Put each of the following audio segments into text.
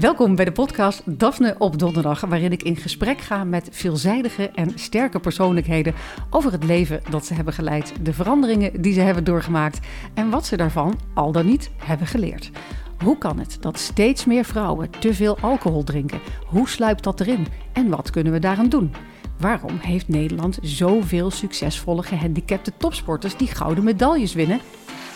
Welkom bij de podcast Daphne op Donderdag, waarin ik in gesprek ga met veelzijdige en sterke persoonlijkheden over het leven dat ze hebben geleid, de veranderingen die ze hebben doorgemaakt en wat ze daarvan al dan niet hebben geleerd. Hoe kan het dat steeds meer vrouwen te veel alcohol drinken? Hoe sluipt dat erin? En wat kunnen we daaraan doen? Waarom heeft Nederland zoveel succesvolle gehandicapte topsporters die gouden medailles winnen?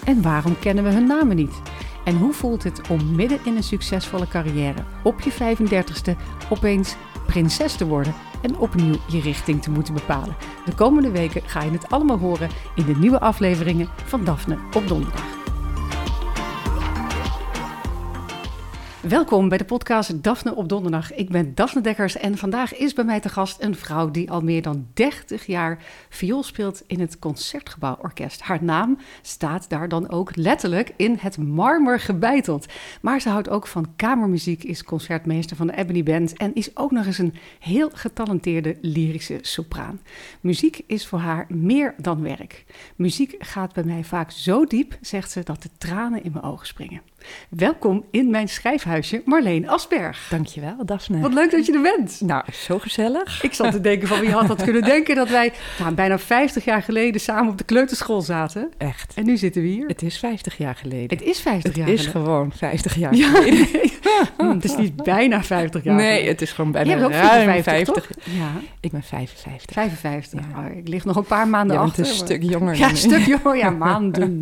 En waarom kennen we hun namen niet? En hoe voelt het om midden in een succesvolle carrière op je 35ste opeens prinses te worden en opnieuw je richting te moeten bepalen? De komende weken ga je het allemaal horen in de nieuwe afleveringen van Daphne op donderdag. Welkom bij de podcast Daphne op donderdag. Ik ben Daphne Dekkers en vandaag is bij mij te gast een vrouw die al meer dan 30 jaar viool speelt in het Concertgebouworkest. Haar naam staat daar dan ook letterlijk in het marmer gebeiteld. Maar ze houdt ook van kamermuziek, is concertmeester van de Ebony Band en is ook nog eens een heel getalenteerde lyrische sopraan. Muziek is voor haar meer dan werk. Muziek gaat bij mij vaak zo diep, zegt ze, dat de tranen in mijn ogen springen. Welkom in mijn schrijfhuisje, Marleen Asberg. Dankjewel, Daphne. Wat leuk dat je er bent. Nou, zo gezellig. Ik zat te denken van wie had dat kunnen denken dat wij nou, bijna 50 jaar geleden samen op de kleuterschool zaten. Echt. En nu zitten we hier. Het is 50 jaar geleden. Het is 50 jaar geleden. Het is gewoon 50 jaar ja, geleden. Nee. het is niet bijna 50 jaar Nee, geleden. het is gewoon bijna Jij bent ook ruim 55, 50. toch? Ja. Ik ben 55. 55. Ja. Oh, ik lig nog een paar maanden achter. een maar- stuk jonger Ja, een stuk jonger. Ja, maanden.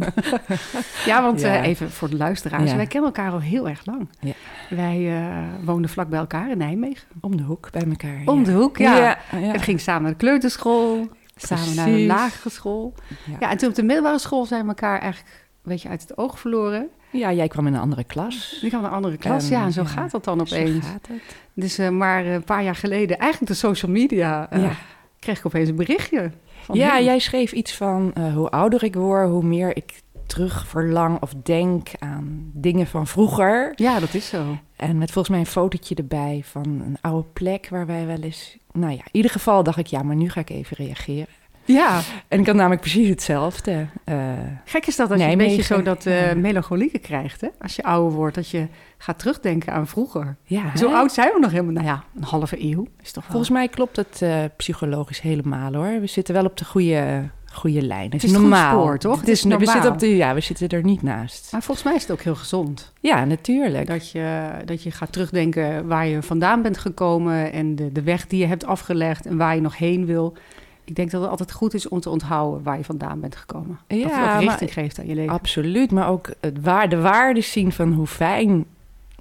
ja, want Ja. eh, even voor de luisteraars. Wij kennen elkaar al heel erg lang. Ja. Wij eh, woonden vlak bij elkaar in Nijmegen. Om de hoek bij elkaar. Om ja. de hoek, ja. Het ging samen naar de kleuterschool, samen naar de lagere school. Ja. En toen op de middelbare school zijn we elkaar eigenlijk een beetje uit het oog verloren. Ja, jij kwam in een andere klas. Ik had een andere klas, ja, en zo gaat dat dan Zo opeens. gaat het. Dus eh, maar een paar jaar geleden, eigenlijk de social media, eh, kreeg ik opeens een berichtje. Van Ja, hem. jij schreef iets van eh, hoe ouder ik word, hoe meer ik terug verlang of denk aan dingen van vroeger. Ja, dat is zo. En met volgens mij een fotootje erbij van een oude plek waar wij wel eens... Nou ja, in ieder geval dacht ik, ja, maar nu ga ik even reageren. Ja, En ik had namelijk precies hetzelfde. Eh, gek is dat als je een beetje zo dat ja. melancholieke krijgt, hè? Als je ouder wordt, dat je gaat terugdenken aan vroeger. ja, Zo hè? oud zijn we nog helemaal, nou ja, een halve eeuw is toch wel... Volgens mij klopt het eh, psychologisch helemaal hoor. We zitten wel op de goede, goede lijn. Het is is het goed normaal. spoor, toch? Het is, is we normaal. zitten op de, ja, we zitten er niet naast. Maar volgens mij is het ook heel gezond. Ja, natuurlijk. Dat je, dat je gaat terugdenken waar je vandaan bent gekomen en de, de weg die je hebt afgelegd en waar je nog heen wil. Ik denk dat het altijd goed is om te onthouden waar je vandaan bent gekomen. dat Ja, het ook maar- richting geeft aan je leven. Absoluut, maar ook het waar, de waarde zien van hoe fijn,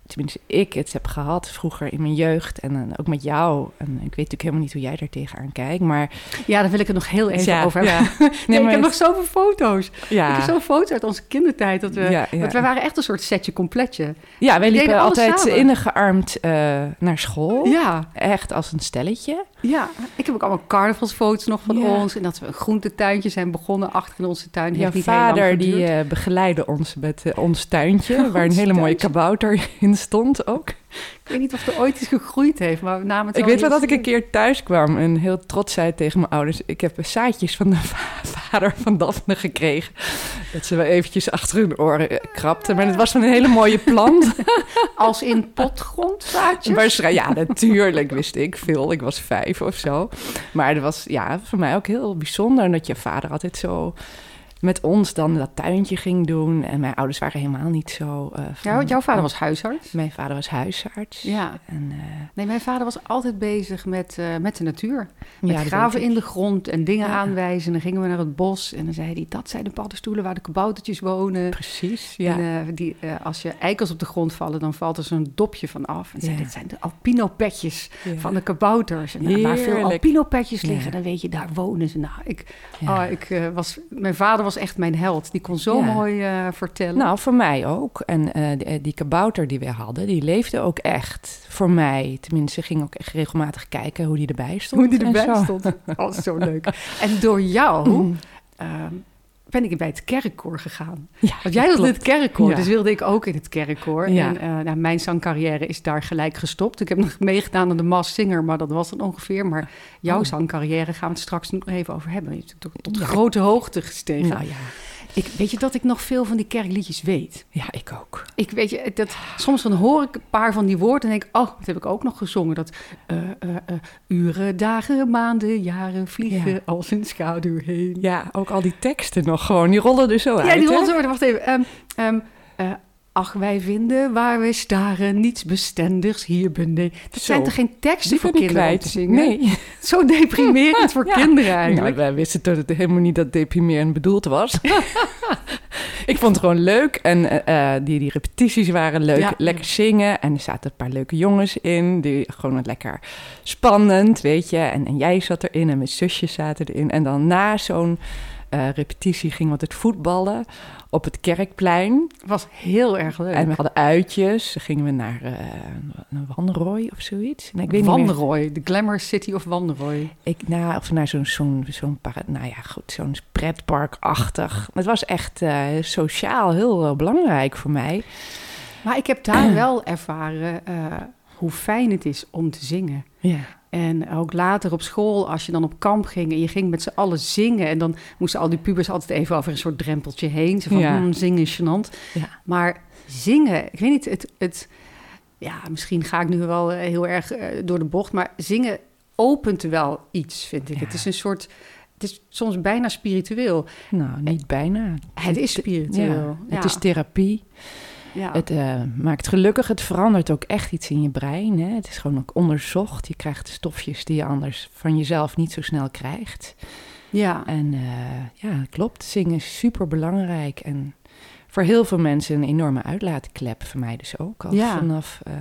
tenminste ik het heb gehad vroeger in mijn jeugd en dan ook met jou. En ik weet natuurlijk helemaal niet hoe jij daar tegenaan kijkt, maar... Ja, daar wil ik het nog heel even Ja, over hebben. ja. Nee, Nee, ik heb nog zoveel foto's. Ik heb zo'n foto uit onze kindertijd. Dat we. Want wij waren echt een soort setje completje. ja, wij liepen altijd samen. ingearmd eh naar school. Ja, Echt als een stelletje. Ja, ik heb ook allemaal carnavalsfoto's nog van Ja. ons. En dat we een groentetuintje zijn begonnen achter in onze tuin. Jouw niet lang vader die eh, begeleidde ons met eh, ons tuintje, waar een hele mooie kabouter in stond ook. Ik weet niet of er ooit iets gegroeid heeft, maar we namen het Ik weet wel dat ik een keer thuis kwam en heel trots zei tegen mijn ouders... ik heb zaadjes van de va- vader van Daphne gekregen. Dat ze wel eventjes achter hun oren eh, krapte. Maar het was van een hele mooie plant. Als in potgrondzaadjes? Waarschijnlijk- ja, natuurlijk wist ik veel. Ik was vijf of zo. Maar het was ja, voor mij ook heel bijzonder... dat je vader altijd zo met ons dan dat tuintje ging doen. En mijn ouders waren helemaal niet zo... eh, van- jouw vader was huisarts. Mijn vader was huisarts. Ja. En, eh, Nee, mijn vader was altijd bezig met, eh, met de natuur. Met ja, graven in de grond en dingen Ja. aanwijzen. En dan gingen we naar het bos en dan zei hij... dat zijn de paddenstoelen waar de kaboutertjes wonen. Precies, ja. En die, als je eikels op de grond vallen, dan valt er zo'n dopje van af. En zei, Ja. dit zijn de alpino-petjes van de kabouters. En nou, waar veel Heerlijk. alpino-petjes liggen, dan weet je, daar wonen ze. Nou, ik, oh, ik, was, mijn vader was echt mijn held. Die kon zo Ja. mooi eh, vertellen. Nou, voor mij ook. En eh, die, die kabouter die we hadden, die leefde ook echt voor mij. Tenminste, ging ook echt regelmatig kijken hoe die erbij stond. hoe die erbij zo. stond. Oh, zo leuk. En door jou Mm. ehm, ben ik bij het kerkkoor gegaan. Ja, Want jij wilde het kerkkoor, Ja. dus wilde ik ook in het kerkkoor. Ja. En eh, nou, mijn zangcarrière is daar gelijk gestopt. Ik heb nog meegedaan aan de Maas Singer, maar dat was dan ongeveer. Maar jouw Oh. zangcarrière gaan we het straks nog even over hebben. Je bent tot, tot grote hoogte gestegen. Nou ja. Ik, weet je dat ik nog veel van die kerkliedjes weet? Ja, ik ook. Ik weet je, dat, soms dan hoor ik een paar van die woorden en denk ik, oh, dat heb ik ook nog gezongen. Dat eh, eh, eh, uren, dagen, maanden, jaren vliegen Ja. als een schaduw heen. Ja, ook al die teksten nog gewoon. Die rollen er zo uit. Ja, die rollen zo. Wacht even. Ehm, ehm, eh, ach, wij vinden waar wij staren niets bestendigs hier beneden. Dat zijn toch geen teksten Die voor kinderen om kwijt. te zingen? Nee. Zo deprimerend voor Ja. kinderen Nou, eigenlijk. wij wisten toch dat het helemaal niet dat deprimerend bedoeld was. ik vond het gewoon leuk. En eh, eh, die, die repetities waren leuk. Ja. Lekker zingen. En er zaten een paar leuke jongens in. Die gewoon het lekker spannend, weet je. En, en jij zat erin en mijn zusjes zaten erin. En dan na zo'n eh, repetitie gingen we altijd voetballen op het kerkplein. was heel erg leuk. En we hadden uitjes. Dan gingen we naar Wanrooy of zoiets. Nee, ik weet niet meer. De Glamour City of Wanrooy. Ik, nou, of naar zo'n, zo'n, zo'n, nou ja, goed, zo'n pretparkachtig. Het was echt eh, sociaal heel eh, belangrijk voor mij. Maar ik heb daar wel ervaren hoe fijn het is om te zingen. Ja. En ook later op school, als je dan op kamp ging en je ging met z'n allen zingen. En dan moesten al die pubers altijd even over een soort drempeltje heen. Zo van, Ja. "Hmm, zingen is gênant. Ja. Maar zingen, ik weet niet, het, het, ja, misschien ga ik nu wel eh, heel erg eh, door de bocht. Maar zingen opent wel iets, vind ik. Ja. Het is een soort, het is soms bijna spiritueel. Nou, niet bijna. Het is spiritueel. Ja, Het is therapie. Ja. Het eh, maakt gelukkig. Het verandert ook echt iets in je brein. Hè? Het is gewoon ook onderzocht. Je krijgt stofjes die je anders van jezelf niet zo snel krijgt. ja. En eh, ja, klopt. Zingen is super belangrijk. En voor heel veel mensen een enorme uitlaatklep. Voor mij dus ook al Ja. vanaf eh,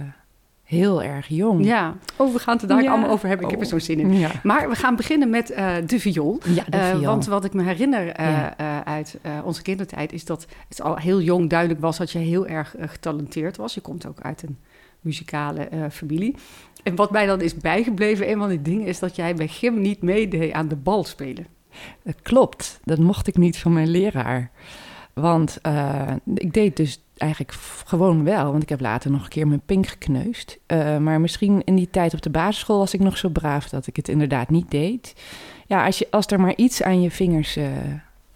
heel erg jong. ja. Oh, we gaan het er daar Ja. allemaal over hebben. Ik heb er Oh. zo'n zin in. Ja, Maar we gaan beginnen met eh, de viool. ja de Eh, viool. want wat ik me herinner eh, uit onze kindertijd is dat het al heel jong duidelijk was dat je heel erg getalenteerd was. Je komt ook uit een muzikale familie. En wat mij dan is bijgebleven, een van die dingen, is dat jij bij gym niet meedeed aan de bal spelen. Dat klopt. Dat mocht ik niet van mijn leraar. Want eh, ik deed dus eigenlijk gewoon wel. Want ik heb later nog een keer mijn pink gekneusd. Eh, maar misschien in die tijd op de basisschool was ik nog zo braaf dat ik het inderdaad niet deed. Ja, als, je, als er maar iets aan je vingers eh,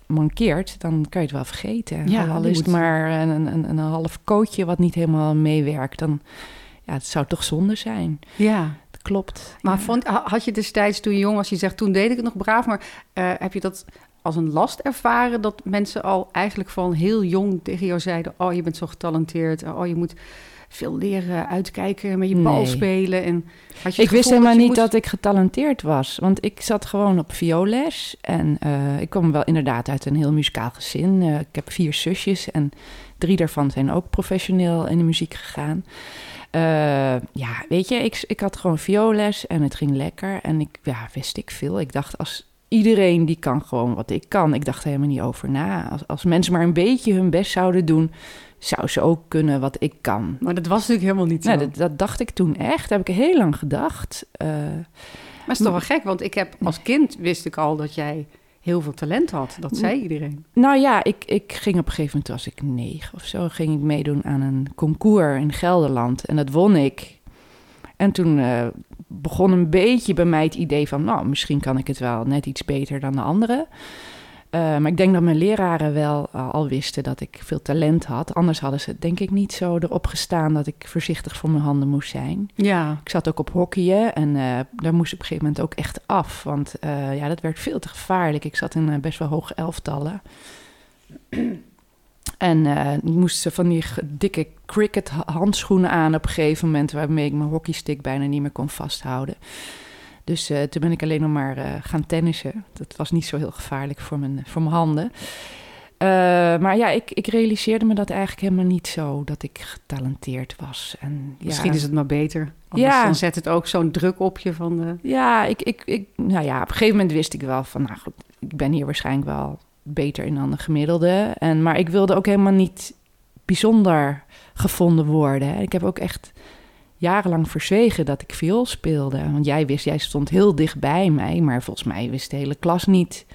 mankeert, dan kan je het wel vergeten. Ja, Al is het maar een, een, een half kootje wat niet helemaal meewerkt, dan ja, het zou toch zonde zijn. Ja. Dat klopt. Maar Ja. vond, ha- had je destijds toen je jong was, je zegt toen deed ik het nog braaf, maar heb je dat als een last ervaren dat mensen al eigenlijk van heel jong tegen jou zeiden: Oh, je bent zo getalenteerd, oh, je moet veel leren, uitkijken, met je bal Nee. spelen. En had je Ik wist helemaal niet moest- dat ik getalenteerd was. Want ik zat gewoon op vioolles. En eh, ik kwam wel inderdaad uit een heel muzikaal gezin. Eh, ik heb vier zusjes en drie daarvan zijn ook professioneel in de muziek gegaan. Eh, ja, weet je, ik, ik had gewoon vioolles en het ging lekker. En ik, ja, wist ik veel. Ik dacht, als iedereen die kan gewoon wat ik kan. Ik dacht er helemaal niet over na. Als, als mensen maar een beetje hun best zouden doen, zou ze ook kunnen wat ik kan. Maar dat was natuurlijk helemaal niet zo. Nou, dat, dat dacht ik toen echt. Heb ik heel lang gedacht. Eh, Maar het is toch wel gek, want ik heb als kind wist ik al dat jij heel veel talent had. Dat zei iedereen. nou ja, ik, ik ging op een gegeven moment, was ik negen of zo, ging ik meedoen aan een concours in Gelderland. En dat won ik. En toen eh, begon een beetje bij mij het idee van, nou, misschien kan ik het wel net iets beter dan de anderen. Eh, maar ik denk dat mijn leraren wel eh, al wisten dat ik veel talent had. Anders hadden ze denk ik niet zo erop gestaan dat ik voorzichtig voor mijn handen moest zijn. Ja. Ik zat ook op hockeyen en eh, daar moest ik op een gegeven moment ook echt af. Want ja, dat werd veel te gevaarlijk. Ik zat in best wel hoge elftallen. En ik moest ze van die dikke cricket ha- handschoenen aan op een gegeven moment... waarmee ik mijn hockeystick bijna niet meer kon vasthouden. Dus eh, toen ben ik alleen nog maar eh, gaan tennissen. Dat was niet zo heel gevaarlijk voor mijn, voor mijn handen. Maar ja, ik, ik realiseerde me dat eigenlijk helemaal niet zo... dat ik getalenteerd was. En, ja, Misschien is het maar beter. Anders Ja. dan zet het ook zo'n druk op je van... De... Ja, ik, ik, ik, nou ja, op een gegeven moment wist ik wel van, nou goed, ik ben hier waarschijnlijk wel beter in dan de gemiddelde. En, maar ik wilde ook helemaal niet bijzonder gevonden worden. Ik heb ook echt jarenlang verzwegen dat ik viool speelde. Want jij wist, jij stond heel dicht bij mij, maar volgens mij wist de hele klas niet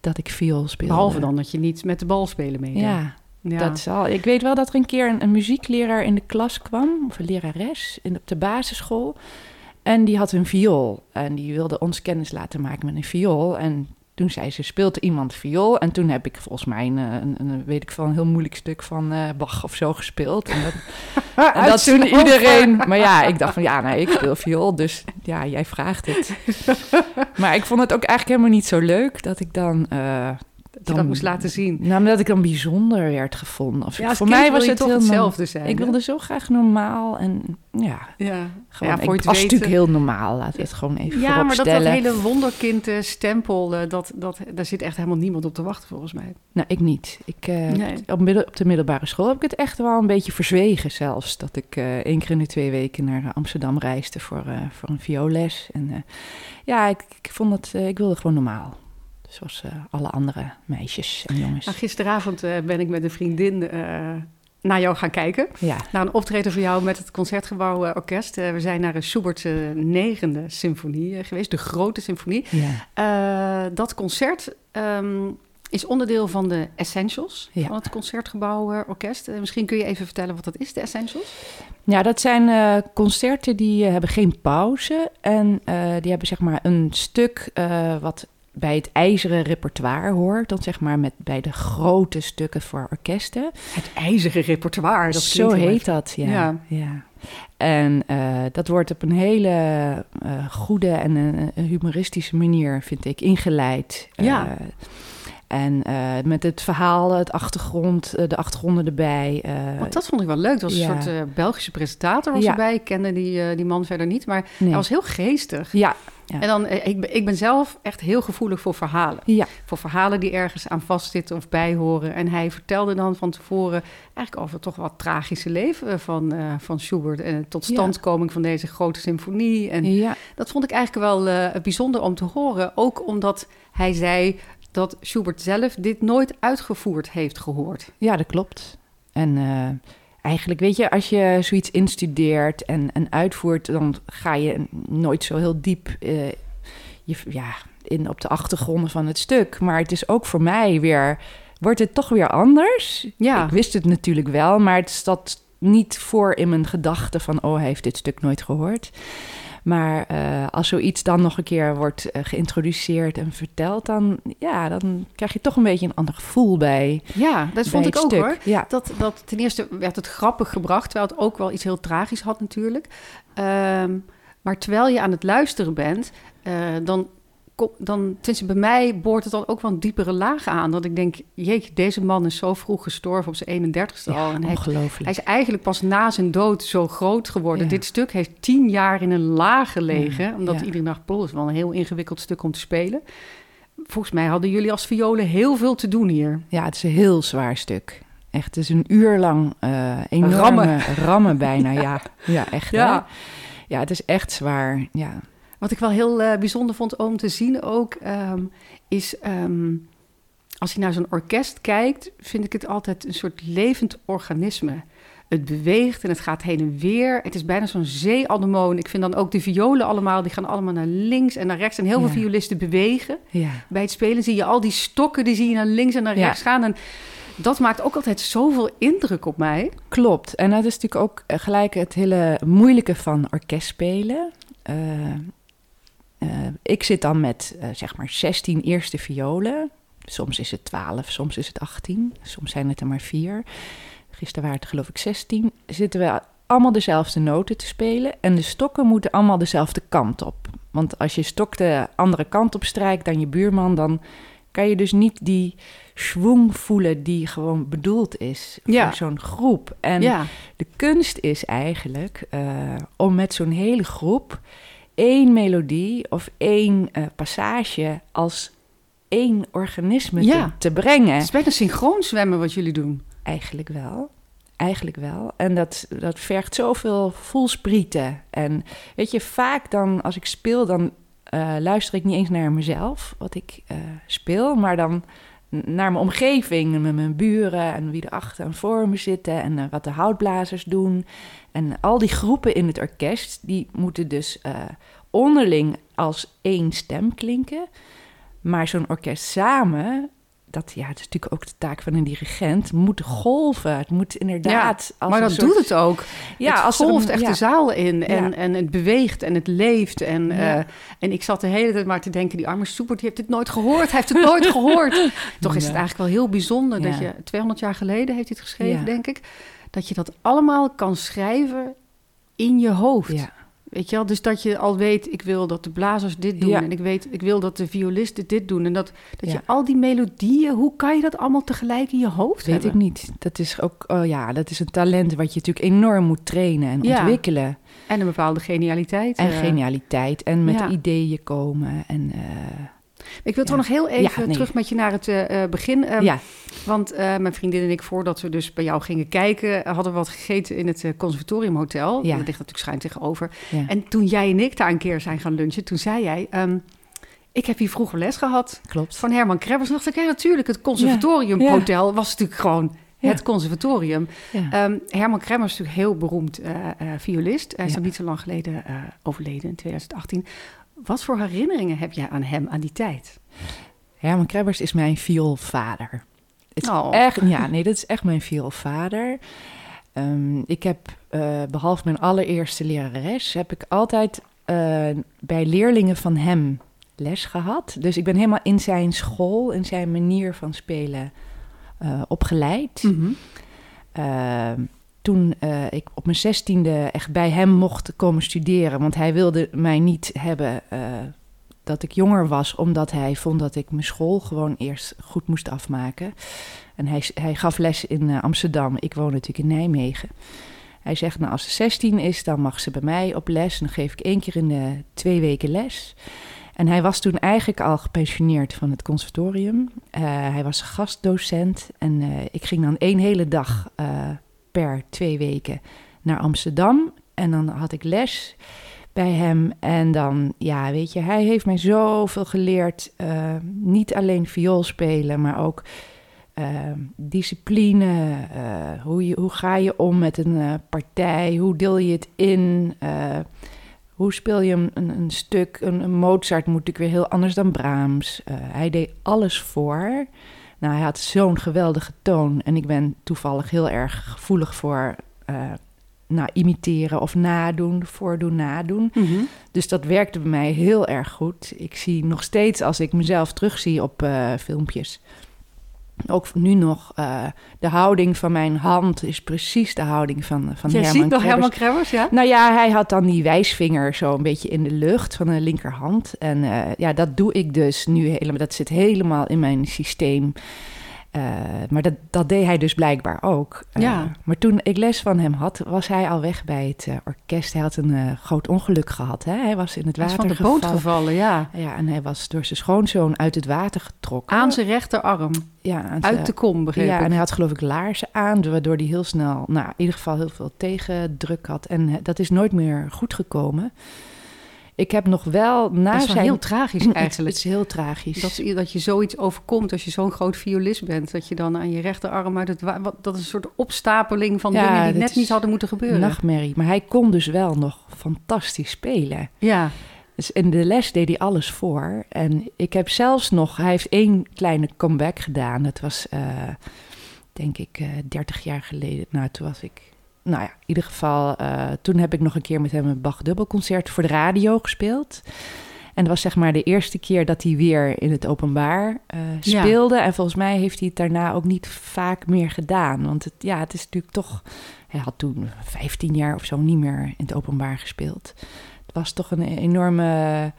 dat ik viool speelde. Behalve dan dat je niet met de bal spelen meedeed. Ja, ja. dat is al. Ik weet wel dat er een keer een, een muziekleraar in de klas kwam, of een lerares in, op de basisschool. En die had een viool. En die wilde ons kennis laten maken met een viool. En toen zei ze, speelt iemand viool? En toen heb ik volgens mij een, eh, een, een weet ik veel, een heel moeilijk stuk van uh, Bach of zo gespeeld. En dat, en dat toen iedereen... Maar ja, ik dacht van, ja, nee, ik speel viool, dus ja, jij vraagt het. maar ik vond het ook eigenlijk helemaal niet zo leuk dat ik dan... Uh, dat dat moest laten zien. Nou, dat ik dan bijzonder werd gevonden. Of ja, voor mij was het toch hetzelfde zijn. Ik wilde zo graag normaal en ja, ja. gewoon. Ja, voor ik was natuurlijk heel normaal. Laat het gewoon even Ja, maar dat, dat hele wonderkind stempel, dat, dat, daar zit echt helemaal niemand op te wachten volgens mij. Nou, ik niet. Ik, uh, nee. op, middel, op de middelbare school heb ik het echt wel een beetje verzwegen zelfs. Dat ik uh, één keer in de twee weken naar Amsterdam reisde voor, uh, voor een violes. En ja, ik, ik vond het, ik wilde gewoon normaal. Zoals uh, alle andere meisjes en jongens. Nou, gisteravond uh, ben ik met een vriendin uh, naar jou gaan kijken. Ja. Naar een optreden van jou met het Concertgebouw Orkest. we zijn naar een Schubert's negende symfonie geweest, de grote symfonie. Ja. dat concert um, is onderdeel van de Essentials ja. van het Concertgebouw Orkest. misschien kun je even vertellen wat dat is, de Essentials? Ja, dat zijn concerten die hebben geen pauze. En die hebben zeg maar een stuk wat bij het ijzeren repertoire hoort, dan zeg maar met bij de grote stukken voor orkesten. Het ijzeren repertoire, dat zo heet dat, ja. ja. ja. En uh, dat wordt op een hele uh, goede en een humoristische manier, vind ik, ingeleid. Ja. Uh, en met het verhaal, het achtergrond, de achtergronden erbij. Want dat vond ik wel leuk. Dat was ja. een soort Belgische presentator was Ja. erbij. Ik kende die, die man verder niet, maar Nee. hij was heel geestig. Ja, Ja. En dan, eh, ik, ben- ik ben zelf echt heel gevoelig voor verhalen. ja, Voor verhalen die ergens aan vastzitten of bijhoren. En hij vertelde dan van tevoren eigenlijk over toch wat tragische leven van, eh, van Schubert. En de totstandkoming van deze grote symfonie. En ja. dat vond ik eigenlijk wel eh, bijzonder om te horen. Ook omdat hij zei dat Schubert zelf dit nooit uitgevoerd heeft gehoord. Ja, dat klopt. En eh, eigenlijk, weet je, als je zoiets instudeert en, en uitvoert, dan ga je nooit zo heel diep eh, je, ja, in op de achtergronden van het stuk. Maar het is ook voor mij weer, wordt het toch weer anders. Ja. Ik wist het natuurlijk wel, maar het zat niet voor in mijn gedachten van, oh, hij heeft dit stuk nooit gehoord. Maar eh, als zoiets dan nog een keer wordt eh, geïntroduceerd en verteld, dan, ja, dan krijg je toch een beetje een ander gevoel bij. Ja, dat vond ik ook stuk. hoor. Ja. Dat, dat ten eerste werd het grappig gebracht, terwijl het ook wel iets heel tragisch had natuurlijk. Ehm, maar terwijl je aan het luisteren bent, eh, dan, dan, tenminste bij mij boort het dan ook wel een diepere laag aan. Dat ik denk, jeetje, deze man is zo vroeg gestorven op zijn 31ste al. En hij, ongelooflijk. hij is eigenlijk pas na zijn dood zo groot geworden. Ja. Dit stuk heeft tien jaar in een laag gelegen. Ja, Omdat dacht, "Poh, dat is wel een heel ingewikkeld stuk om te spelen. Volgens mij hadden jullie als violen heel veel te doen hier. Ja, het is een heel zwaar stuk. Echt, het is een uur lang eh enorme Rammen. rammen. bijna. Ja, ja echt. Ja. Ja. ja, het is echt zwaar. Ja, Wat ik wel heel eh, bijzonder vond om te zien ook, ehm, is ehm, als je naar zo'n orkest kijkt, vind ik het altijd een soort levend organisme. Het beweegt en het gaat heen en weer. Het is bijna zo'n zeeanemoon. Ik vind dan ook de violen allemaal, die gaan allemaal naar links en naar rechts. En heel veel violisten bewegen. ja. Bij het spelen zie je al die stokken, die zie je naar links en naar Ja. rechts gaan. En dat maakt ook altijd zoveel indruk op mij. Klopt. En dat is natuurlijk ook eh, gelijk het hele moeilijke van orkestspelen. Eh, eh, ik zit dan met eh, zeg maar 16 eerste violen. Soms is het 12, soms is het 18, soms zijn het er maar vier. Gisteren waren het geloof ik 16. Zitten we allemaal dezelfde noten te spelen en de stokken moeten allemaal dezelfde kant op. Want als je stok de andere kant op strijkt dan je buurman, dan kan je dus niet die schwung voelen die gewoon bedoeld is Ja. voor zo'n groep. En ja, de kunst is eigenlijk eh, om met zo'n hele groep één melodie of één eh, passage als één organisme Ja. te, te brengen. het is bijna synchroon zwemmen wat jullie doen. Eigenlijk wel. Eigenlijk wel. En dat, dat vergt zoveel voelsprieten. En weet je, vaak dan als ik speel, dan eh, luister ik niet eens naar mezelf, wat ik eh, speel, maar dan naar mijn omgeving, met mijn buren en wie er achter en voor me zitten en eh, wat de houtblazers doen. En al die groepen in het orkest, die moeten dus eh, onderling als één stem klinken. Maar zo'n orkest samen, dat ja, het is natuurlijk ook de taak van een dirigent. Het moet golven. Het moet inderdaad. Ja, maar dat doet het ook. Ja, het als golft echt ja. de zaal in. En, Ja. en het beweegt en het leeft. En, eh, en ik zat de hele tijd maar te denken: die arme Soepert, die heeft dit nooit gehoord. Hij heeft het nooit gehoord. Toch is het eigenlijk wel heel bijzonder dat je 200 jaar geleden heeft hij het geschreven, denk ik. Dat je dat allemaal kan schrijven in je hoofd. Ja. Weet je wel? Dus dat je al weet, ik wil dat de blazers dit doen. Ja. En ik weet, ik wil dat de violisten dit doen. En dat, dat je al die melodieën, hoe kan je dat allemaal tegelijk in je hoofd Weet hebben? ik niet. Dat is ook, oh ja, dat is een talent wat je natuurlijk enorm moet trainen en Ja. ontwikkelen. En een bepaalde genialiteit. En eh. genialiteit en met ideeën komen. En eh, Ik wil toch nog heel even nee. terug met je naar het eh, eh, begin. Ehm, ja, Want eh, mijn vriendin en ik, voordat we dus bij jou gingen kijken, hadden we wat gegeten in het conservatoriumhotel. Ja. Dat ligt natuurlijk schuin tegenover. En toen jij en ik daar een keer zijn gaan lunchen, toen zei jij... ehm, ik heb hier vroeger les gehad klopt. van Herman Krebbers. Dacht ik, ja, natuurlijk, het conservatoriumhotel was natuurlijk gewoon Ja. het conservatorium. Ja. Ehm, Herman Kremmers is natuurlijk heel beroemd violist. Hij is niet zo lang geleden overleden, in 2018. Wat voor herinneringen heb jij aan hem, aan die tijd? Herman Krebbers is mijn vioolvader. Het is Oh. echt, ja, nee, dat is echt mijn vioolvader. Ehm, ik heb, eh, behalve mijn allereerste lerares, heb ik altijd eh, bij leerlingen van hem les gehad. Dus ik ben helemaal in zijn school, in zijn manier van spelen eh, opgeleid. Uh, toen uh, ik op mijn zestiende echt bij hem mocht komen studeren. Want hij wilde mij niet hebben uh, dat ik jonger was. Omdat hij vond dat ik mijn school gewoon eerst goed moest afmaken. En hij, hij gaf les in uh, Amsterdam. Ik woon natuurlijk in Nijmegen. Hij zegt, nou als ze 16 is, dan mag ze bij mij op les. En dan geef ik één keer in de twee weken les. En hij was toen eigenlijk al gepensioneerd van het conservatorium. Hij was gastdocent en ik ging dan één hele dag per twee weken naar Amsterdam. En dan had ik les bij hem. En dan, ja, weet je, hij heeft mij zoveel geleerd. Uh, niet alleen viool spelen, maar ook uh, discipline. Uh, hoe, je, hoe ga je om met een partij? Hoe deel je het in? Hoe speel je een, een, stuk? Een, een, Mozart moet natuurlijk weer heel anders dan Brahms. Hij deed alles voor. Nou, hij had zo'n geweldige toon. En ik ben toevallig heel erg gevoelig voor uh, nou, imiteren of nadoen, voordoen, nadoen. Mhm. Dus dat werkte bij mij heel erg goed. Ik zie nog steeds, als ik mezelf terugzie op uh, filmpjes... Ook nu nog, uh, de houding van mijn hand is precies de houding van, van Jij Herman ziet nog Krebbers. Herman Krebbers, ja? Nou ja, hij had dan die wijsvinger zo een beetje in de lucht van de linkerhand. En uh, ja, dat doe ik dus nu helemaal. Dat zit helemaal in mijn systeem. Uh, maar dat, dat deed hij dus blijkbaar ook. Uh, Ja. Maar toen ik les van hem had, was hij al weg bij het uh, orkest. Hij had een groot ongeluk gehad. Hè? Hij was in het water van de boot gevallen. ja. Ja, en hij was door zijn schoonzoon uit het water getrokken. Aan zijn rechterarm, ja, aan uit de kom, begreep ja, ik. en hij had geloof ik laarzen aan, waardoor hij heel snel, nou, in ieder geval heel veel tegendruk had. En eh, dat is nooit meer goed gekomen. Ik heb nog wel na dat is wel zijn... heel tragisch Het- eigenlijk. Het is heel tragisch. Dat, je- dat je zoiets overkomt als je zo'n groot violist bent. Dat je dan aan je rechterarm uit het wat, Dat is een soort opstapeling van Ja, dingen die net niet hadden moeten gebeuren. Nachtmerrie. Maar hij kon dus wel nog fantastisch spelen. Ja, Dus in de les deed hij alles voor. En ik heb zelfs nog... Hij heeft één kleine comeback gedaan. Dat was, eh, denk ik, eh 30 jaar geleden. Nou, toen was ik... Nou ja, in ieder geval... eh, toen heb ik nog een keer met hem een Bach dubbelconcert voor de radio gespeeld. En dat was zeg maar de eerste keer dat hij weer in het openbaar eh, Ja. speelde. En volgens mij heeft hij het daarna ook niet vaak meer gedaan. Want het, ja, het is natuurlijk toch... Hij had toen 15 jaar of zo niet meer in het openbaar gespeeld. Het was toch een enorme...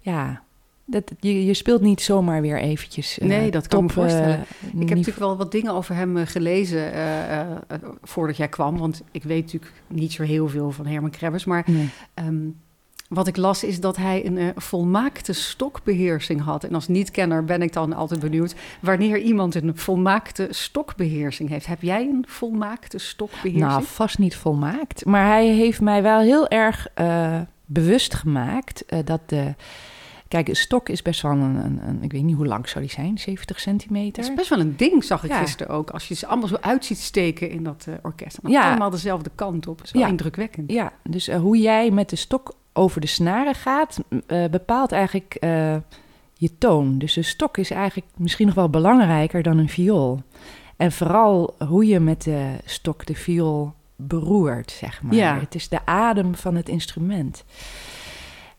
Ja, dat, je, je speelt niet zomaar weer eventjes. eh, Nee, dat kan me top, eh, voorstellen. Ik heb natuurlijk wel wat dingen over hem eh, gelezen voordat jij kwam. Want ik weet natuurlijk niet zo heel veel van Herman Krebbers. Maar Nee. ehm, wat ik las is dat hij een volmaakte stokbeheersing had. En als niet-kenner ben ik dan altijd benieuwd... wanneer iemand een volmaakte stokbeheersing heeft. Heb jij een volmaakte stokbeheersing? Nou, vast niet volmaakt. Maar hij heeft mij wel heel erg bewust gemaakt dat de... Kijk, een stok is best wel een, een, een- Ik weet niet hoe lang zou die zijn? 70 centimeter? Dat is best wel een ding, zag ik Ja. gisteren ook. Als je ze allemaal zo uit ziet steken in dat eh, orkest. En Ja. allemaal dezelfde kant op. Wel Ja. indrukwekkend. Ja, dus eh, hoe jij met de stok over de snaren gaat... eh, bepaalt eigenlijk... je toon. Dus de stok is eigenlijk misschien nog wel belangrijker dan een viool. En vooral hoe je met de stok de viool beroert, zeg maar. Ja. Het is de adem van het instrument.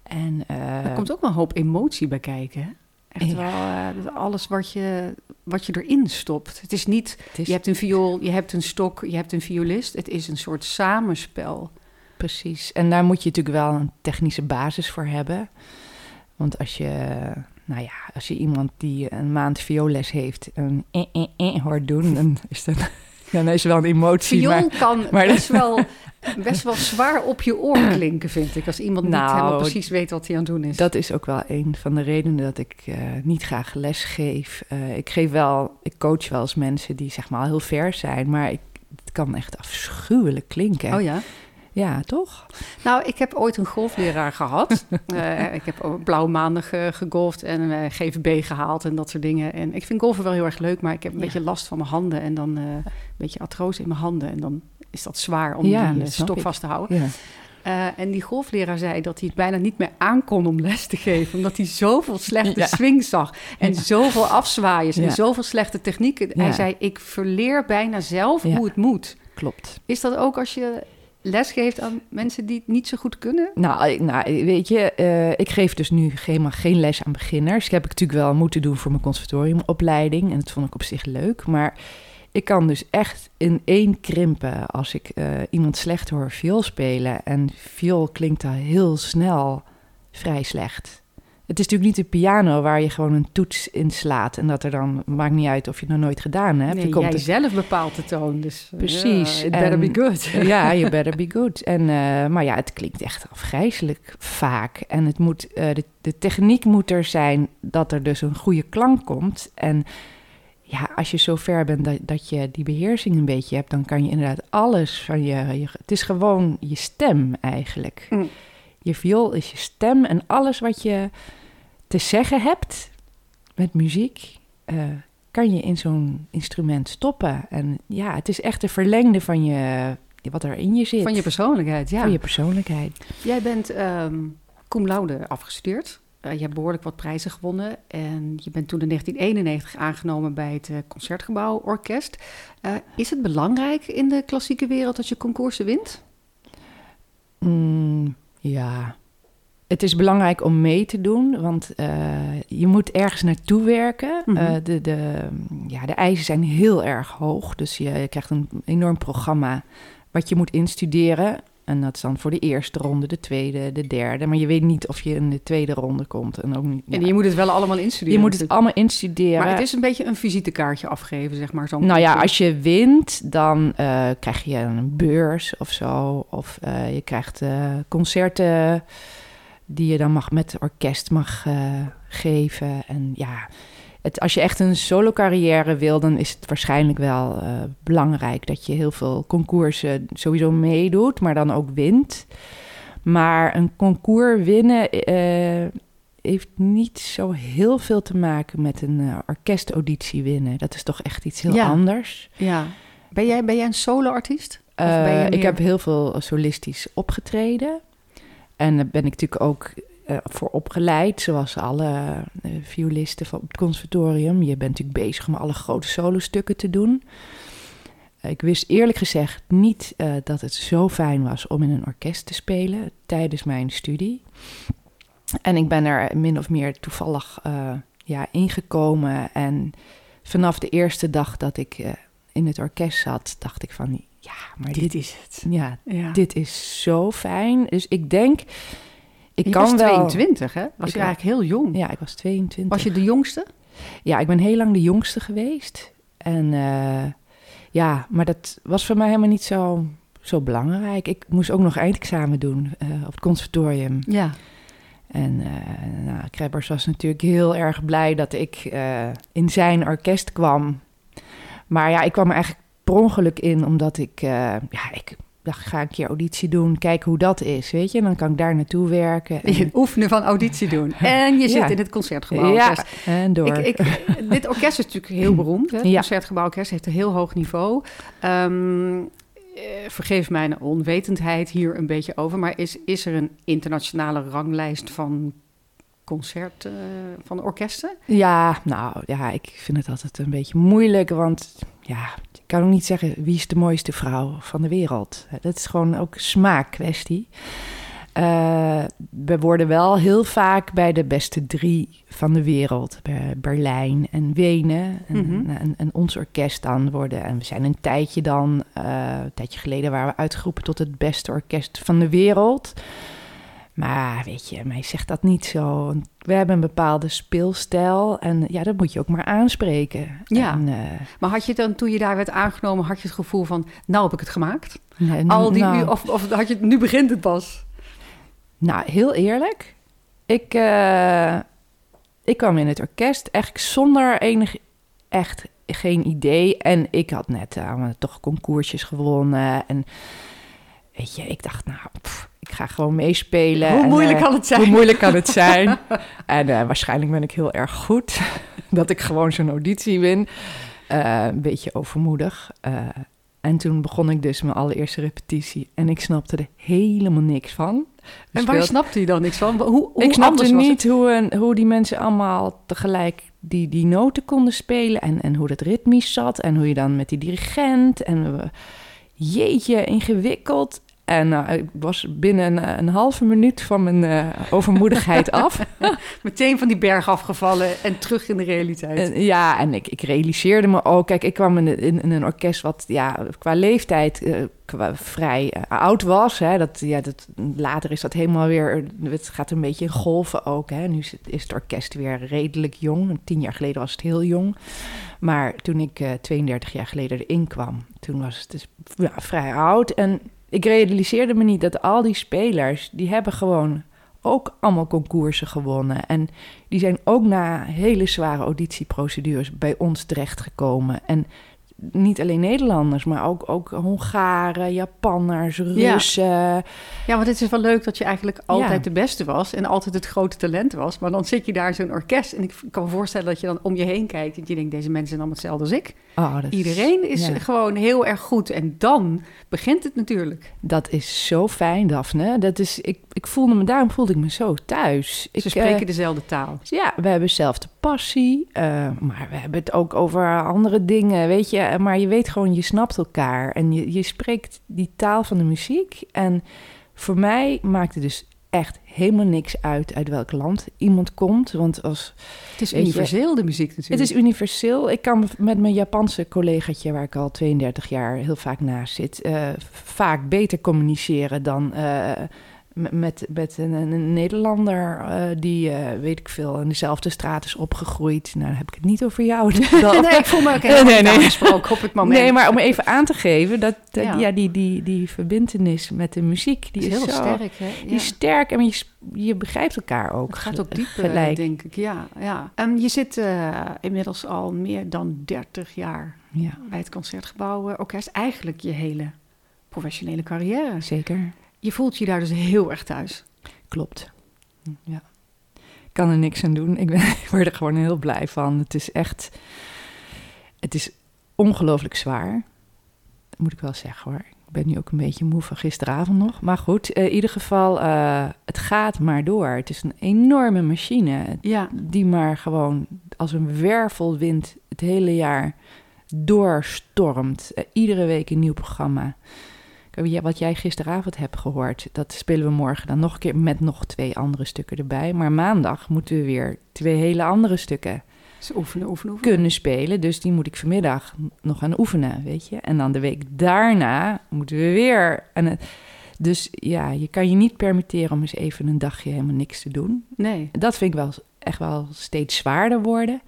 En, eh, Er komt ook wel een hoop emotie bij kijken. hè? Echt Ja. wel eh, alles wat je, wat je erin stopt. Het is niet, het is je hebt een viool, je hebt een stok, je hebt een violist. Het is een soort samenspel. precies. En daar moet je natuurlijk wel een technische basis voor hebben. Want als je, nou ja, als je iemand die een maand vioolles heeft, een eh, eh, eh hoort doen, dan is dat, dan is er wel een emotie. Viool maar- kan maar- best, wel, best wel zwaar op je oor klinken, vind ik. Als iemand niet Nou, helemaal precies weet wat hij aan het doen is. Dat is ook wel een van de redenen dat ik eh, niet graag les geef. Eh, ik geef wel, ik coach wel eens mensen die zeg maar al heel ver zijn, maar ik, het kan echt afschuwelijk klinken. Oh ja? Ja, toch? Nou, ik heb ooit een golfleraar gehad. Eh, ik heb ook blauwe maanden ge- gegolfd en een eh, GVB gehaald en dat soort dingen. En ik vind golfen wel heel erg leuk, maar ik heb een Ja. beetje last van mijn handen. En dan eh, een beetje artrose in mijn handen. En dan is dat zwaar om Ja, die stok ik. vast te houden. Ja. En die golfleraar zei dat hij het bijna niet meer aankon om les te geven. Omdat hij zoveel slechte Ja. swings zag. En Ja. zoveel afzwaaiers Ja. en zoveel slechte technieken. Hij zei, ik verleer bijna zelf hoe het moet. Klopt. Is dat ook als je les geeft aan mensen die het niet zo goed kunnen? Nou, nou weet je, eh, ik geef dus nu helemaal geen les aan beginners. Dat heb ik natuurlijk wel moeten doen voor mijn conservatoriumopleiding. En dat vond ik op zich leuk. Maar ik kan dus echt in één krimpen als ik eh, iemand slecht hoor viool spelen. En viool klinkt al heel snel vrij slecht. Het is natuurlijk niet de piano waar je gewoon een toets in slaat. En dat er dan, maakt niet uit of je het nog nooit gedaan hebt. Nee, je komt jij er- zelf bepaalt de toon. Dus, Precies. it better En- be good. ja, you better be good. En, eh, maar ja, het klinkt echt afgrijzelijk vaak. En het moet, eh, de, de techniek moet er zijn dat er dus een goede klank komt. En ja, als je zo ver bent dat, dat je die beheersing een beetje hebt, dan kan je inderdaad alles van je, je. Het is gewoon je stem eigenlijk. Mm. Je viool is je stem en alles wat je te zeggen hebt met muziek. eh, kan je in zo'n instrument stoppen. En ja, het is echt een verlengde van je, wat er in je zit. Van je persoonlijkheid, ja. Van je persoonlijkheid. Jij bent ehm cum laude afgestudeerd. Eh, je hebt behoorlijk wat prijzen gewonnen. En je bent toen in 1991 aangenomen bij het eh, Concertgebouw Orkest. Is het belangrijk in de klassieke wereld dat je concoursen wint? Mm, ja. Het is belangrijk om mee te doen, want eh, je moet ergens naartoe werken. Mhm. Eh, de, de, ja, de eisen zijn heel erg hoog, dus je, je krijgt een enorm programma wat je moet instuderen. En dat is dan voor de eerste ronde, de tweede, de derde. Maar je weet niet of je in de tweede ronde komt. En, ook niet, ja. En je moet het wel allemaal instuderen. je moet het natuurlijk. allemaal instuderen. Maar het is een beetje een visitekaartje afgeven, zeg maar. zo'n Nou ja, als je wint, dan eh, krijg je een beurs of zo. Of eh, je krijgt eh, concerten die je dan mag met orkest mag geven. En ja, het, als je echt een solo carrière wil, dan is het waarschijnlijk wel eh, belangrijk dat je heel veel concoursen sowieso meedoet, maar dan ook wint. Maar een concours winnen eh, heeft niet zo heel veel te maken met een eh, orkestauditie winnen. Dat is toch echt iets heel Ja. anders. Ja. Ben jij, ben jij een solo-artiest? Ik heb heel veel solistisch opgetreden. En daar ben ik natuurlijk ook eh, voor opgeleid, zoals alle eh, violisten van het conservatorium. Je bent natuurlijk bezig om alle grote solostukken te doen. Ik wist eerlijk gezegd niet eh, dat het zo fijn was om in een orkest te spelen tijdens mijn studie. En ik ben er min of meer toevallig ja, ingekomen. En vanaf de eerste dag dat ik in het orkest zat, dacht ik van ja, maar dit, is het. ja, Ja. dit is zo fijn. Dus ik denk, ik je kan was wel. 22, hè? Was Ik je eigenlijk heel jong? Ja, ik was 22. Was je de jongste? Ja, ik ben heel lang de jongste geweest. En eh, ja, maar dat was voor mij helemaal niet zo, zo belangrijk. Ik moest ook nog eindexamen doen eh, op het conservatorium. Ja. En eh nou, Krebbers was natuurlijk heel erg blij dat ik in zijn orkest kwam. Maar ja, ik kwam er eigenlijk per ongeluk in, omdat ik, ja, ik dacht, ga een keer auditie doen, kijken hoe dat is, weet je. En dan kan ik daar naartoe werken. En, Je oefenen van auditie doen. En je zit Ja. in het concertgebouw. ja, orkest. en door. Ik, ik, dit orkest is natuurlijk heel beroemd. Hè? Het Ja. Concertgebouworkest heeft een heel hoog niveau. Eh, vergeef mijn onwetendheid hier een beetje over. Maar is, is er een internationale ranglijst van concert van orkesten? Ja, nou ja, ik vind het altijd een beetje moeilijk, want ja, kan ook niet zeggen wie is de mooiste vrouw van de wereld. Dat is gewoon ook smaakkwestie. Uh, we worden wel heel vaak bij de beste drie van de wereld. Bij Berlijn en Wenen. En, mm en, en, ons orkest dan worden. En we zijn een tijdje dan, uh, een tijdje geleden waren we uitgeroepen tot het beste orkest van de wereld. Maar weet je, mij zegt dat niet zo. We hebben een bepaalde speelstijl en ja, dat moet je ook maar aanspreken. Ja, en, uh, maar had je dan toen je daar werd aangenomen, had je het gevoel van, nou heb ik het gemaakt? Nee, Al die nou, of, of had je, nu begint het pas? Nou, heel eerlijk. Ik, uh, ik kwam in het orkest echt zonder enig, echt geen idee. En ik had net uh, toch concoursjes gewonnen. En weet je, ik dacht, nou, pff, ik ga gewoon meespelen. Hoe en, moeilijk kan het zijn? Hoe moeilijk kan het zijn? en waarschijnlijk ben ik heel erg goed. dat ik gewoon zo'n auditie win. een beetje overmoedig. en toen begon ik dus mijn allereerste repetitie. En ik snapte er helemaal niks van. En waar snapte je dan niks van? Hoe, hoe ik snapte niet hoe, hoe die mensen allemaal tegelijk die, die noten konden spelen. En, en hoe dat ritmisch zat. En hoe je dan met die dirigent. En jeetje, ingewikkeld. En uh, ik was binnen een, een, halve minuut van mijn uh, overmoedigheid af. Meteen van die berg afgevallen en terug in de realiteit. Uh, ja, en ik, ik realiseerde me ook... Kijk, ik kwam in, in, in een orkest wat ja, qua leeftijd qua vrij oud was. Hè. Dat, ja, dat, later is dat helemaal weer... Het gaat een beetje in golven ook. Hè. Nu is het, is het orkest weer redelijk jong. Tien jaar geleden was het heel jong. Maar toen ik 32 jaar geleden erin kwam... toen was het dus ja, vrij oud en ik realiseerde me niet dat al die spelers, die hebben gewoon ook allemaal concoursen gewonnen. En die zijn ook na hele zware auditieprocedures bij ons terechtgekomen. En niet alleen Nederlanders, maar ook, ook Hongaren, Japanners, Russen. Ja. ja, want het is wel leuk dat je eigenlijk altijd ja. de beste was en altijd het grote talent was. Maar dan zit je daar zo'n orkest en ik kan me voorstellen dat je dan om je heen kijkt en je denkt, deze mensen zijn allemaal hetzelfde als ik. Oh, Iedereen is ja. gewoon heel erg goed en dan begint het natuurlijk. Dat is zo fijn, Daphne. Dat is, ik, ik voelde me, daarom voelde ik me zo thuis. Ze spreken uh, dezelfde taal. Ja, we hebben dezelfde passie, uh, maar we hebben het ook over andere dingen, weet je. Maar je weet gewoon, je snapt elkaar en je, je spreekt die taal van de muziek. En voor mij maakt het dus echt helemaal niks uit uit welk land iemand komt. Want als. Het is universeel, je, de muziek natuurlijk. Het is universeel. Ik kan met mijn Japanse collegaatje, waar ik al 32 jaar heel vaak naast zit, uh, vaak beter communiceren dan. Uh, met, met een, een Nederlander uh, die, uh, weet ik veel, in dezelfde straat is opgegroeid. Nou, dan heb ik het niet over jou. nee, ik voel me ook helemaal nee, nee. aangesproken op het moment. Nee, maar om even aan te geven, dat, dat ja. ja. die, die, die verbindenis met de muziek, die is, is heel zo, sterk. Hè? Ja. Die is sterk en je, je begrijpt elkaar ook. Het gaat ook diep, gelijk. denk ik. Ja, ja. Um, je zit uh, inmiddels al meer dan 30 jaar ja. bij het Concertgebouw Orkest. Eigenlijk je hele professionele carrière. Zeker. Je voelt je daar dus heel erg thuis. Klopt. Ja. Ik kan er niks aan doen. Ik, ben, ik word er gewoon heel blij van. Het is echt. Het is ongelooflijk zwaar. Dat moet ik wel zeggen hoor. Ik ben nu ook een beetje moe van gisteravond nog. Maar goed, in ieder geval, uh, het gaat maar door. Het is een enorme machine. Ja. Die maar gewoon als een wervelwind het hele jaar doorstormt. Uh, iedere week een nieuw programma wat jij gisteravond hebt gehoord, dat spelen we morgen dan nog een keer met nog twee andere stukken erbij. Maar maandag moeten we weer twee hele andere stukken dus oefenen, oefenen, oefenen. kunnen spelen. Dus die moet ik vanmiddag nog gaan oefenen, weet je. En dan de week daarna moeten we weer. En het, dus ja, je kan je niet permitteren om eens even een dagje helemaal niks te doen. Nee. Dat vind ik wel echt wel steeds zwaarder worden.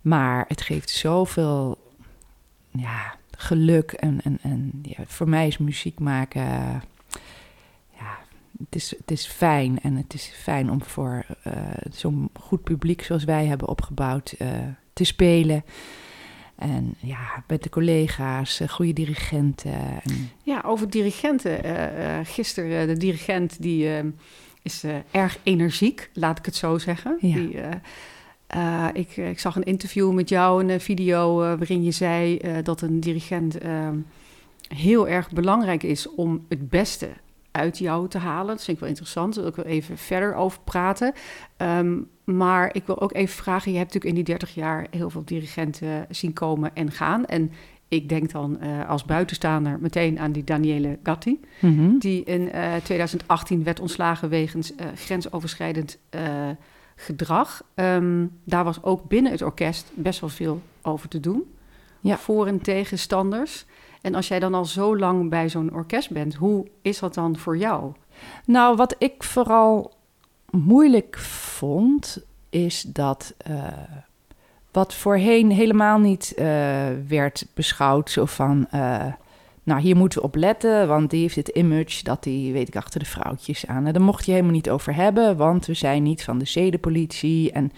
Maar het geeft zoveel ja, geluk. En, en, en ja, voor mij is muziek maken. ja, het is, het is fijn. En het is fijn om voor uh, zo'n goed publiek zoals wij hebben opgebouwd uh, te spelen. En ja, met de collega's, uh, goede dirigenten. En... Ja, over dirigenten. gisteren, de dirigent die is erg energiek, laat ik het zo zeggen. Ja. Die, uh, ik, ik, zag een interview met jou, een video uh, waarin je zei uh, dat een dirigent ehm, heel erg belangrijk is om het beste uit jou te halen. Dat vind ik wel interessant. Daar wil ik wel even verder over praten. Ehm, maar ik wil ook even vragen: je hebt natuurlijk in die 30 jaar heel veel dirigenten zien komen en gaan. En ik denk dan uh, als buitenstaander meteen aan die Daniele Gatti, Mhm. die in eh, 2018 werd ontslagen wegens eh, grensoverschrijdend eh, gedrag. Ehm, daar was ook binnen het orkest best wel veel over te doen. Ja. Voor en tegenstanders. En als jij dan al zo lang bij zo'n orkest bent, hoe is dat dan voor jou? Nou, wat ik vooral moeilijk vond, is dat eh, wat voorheen helemaal niet eh, werd beschouwd, zo van, eh, nou hier moeten we op letten, want die heeft het image dat die, weet ik, achter de vrouwtjes aan. En daar mocht je helemaal niet over hebben, want we zijn niet van de zedenpolitie en...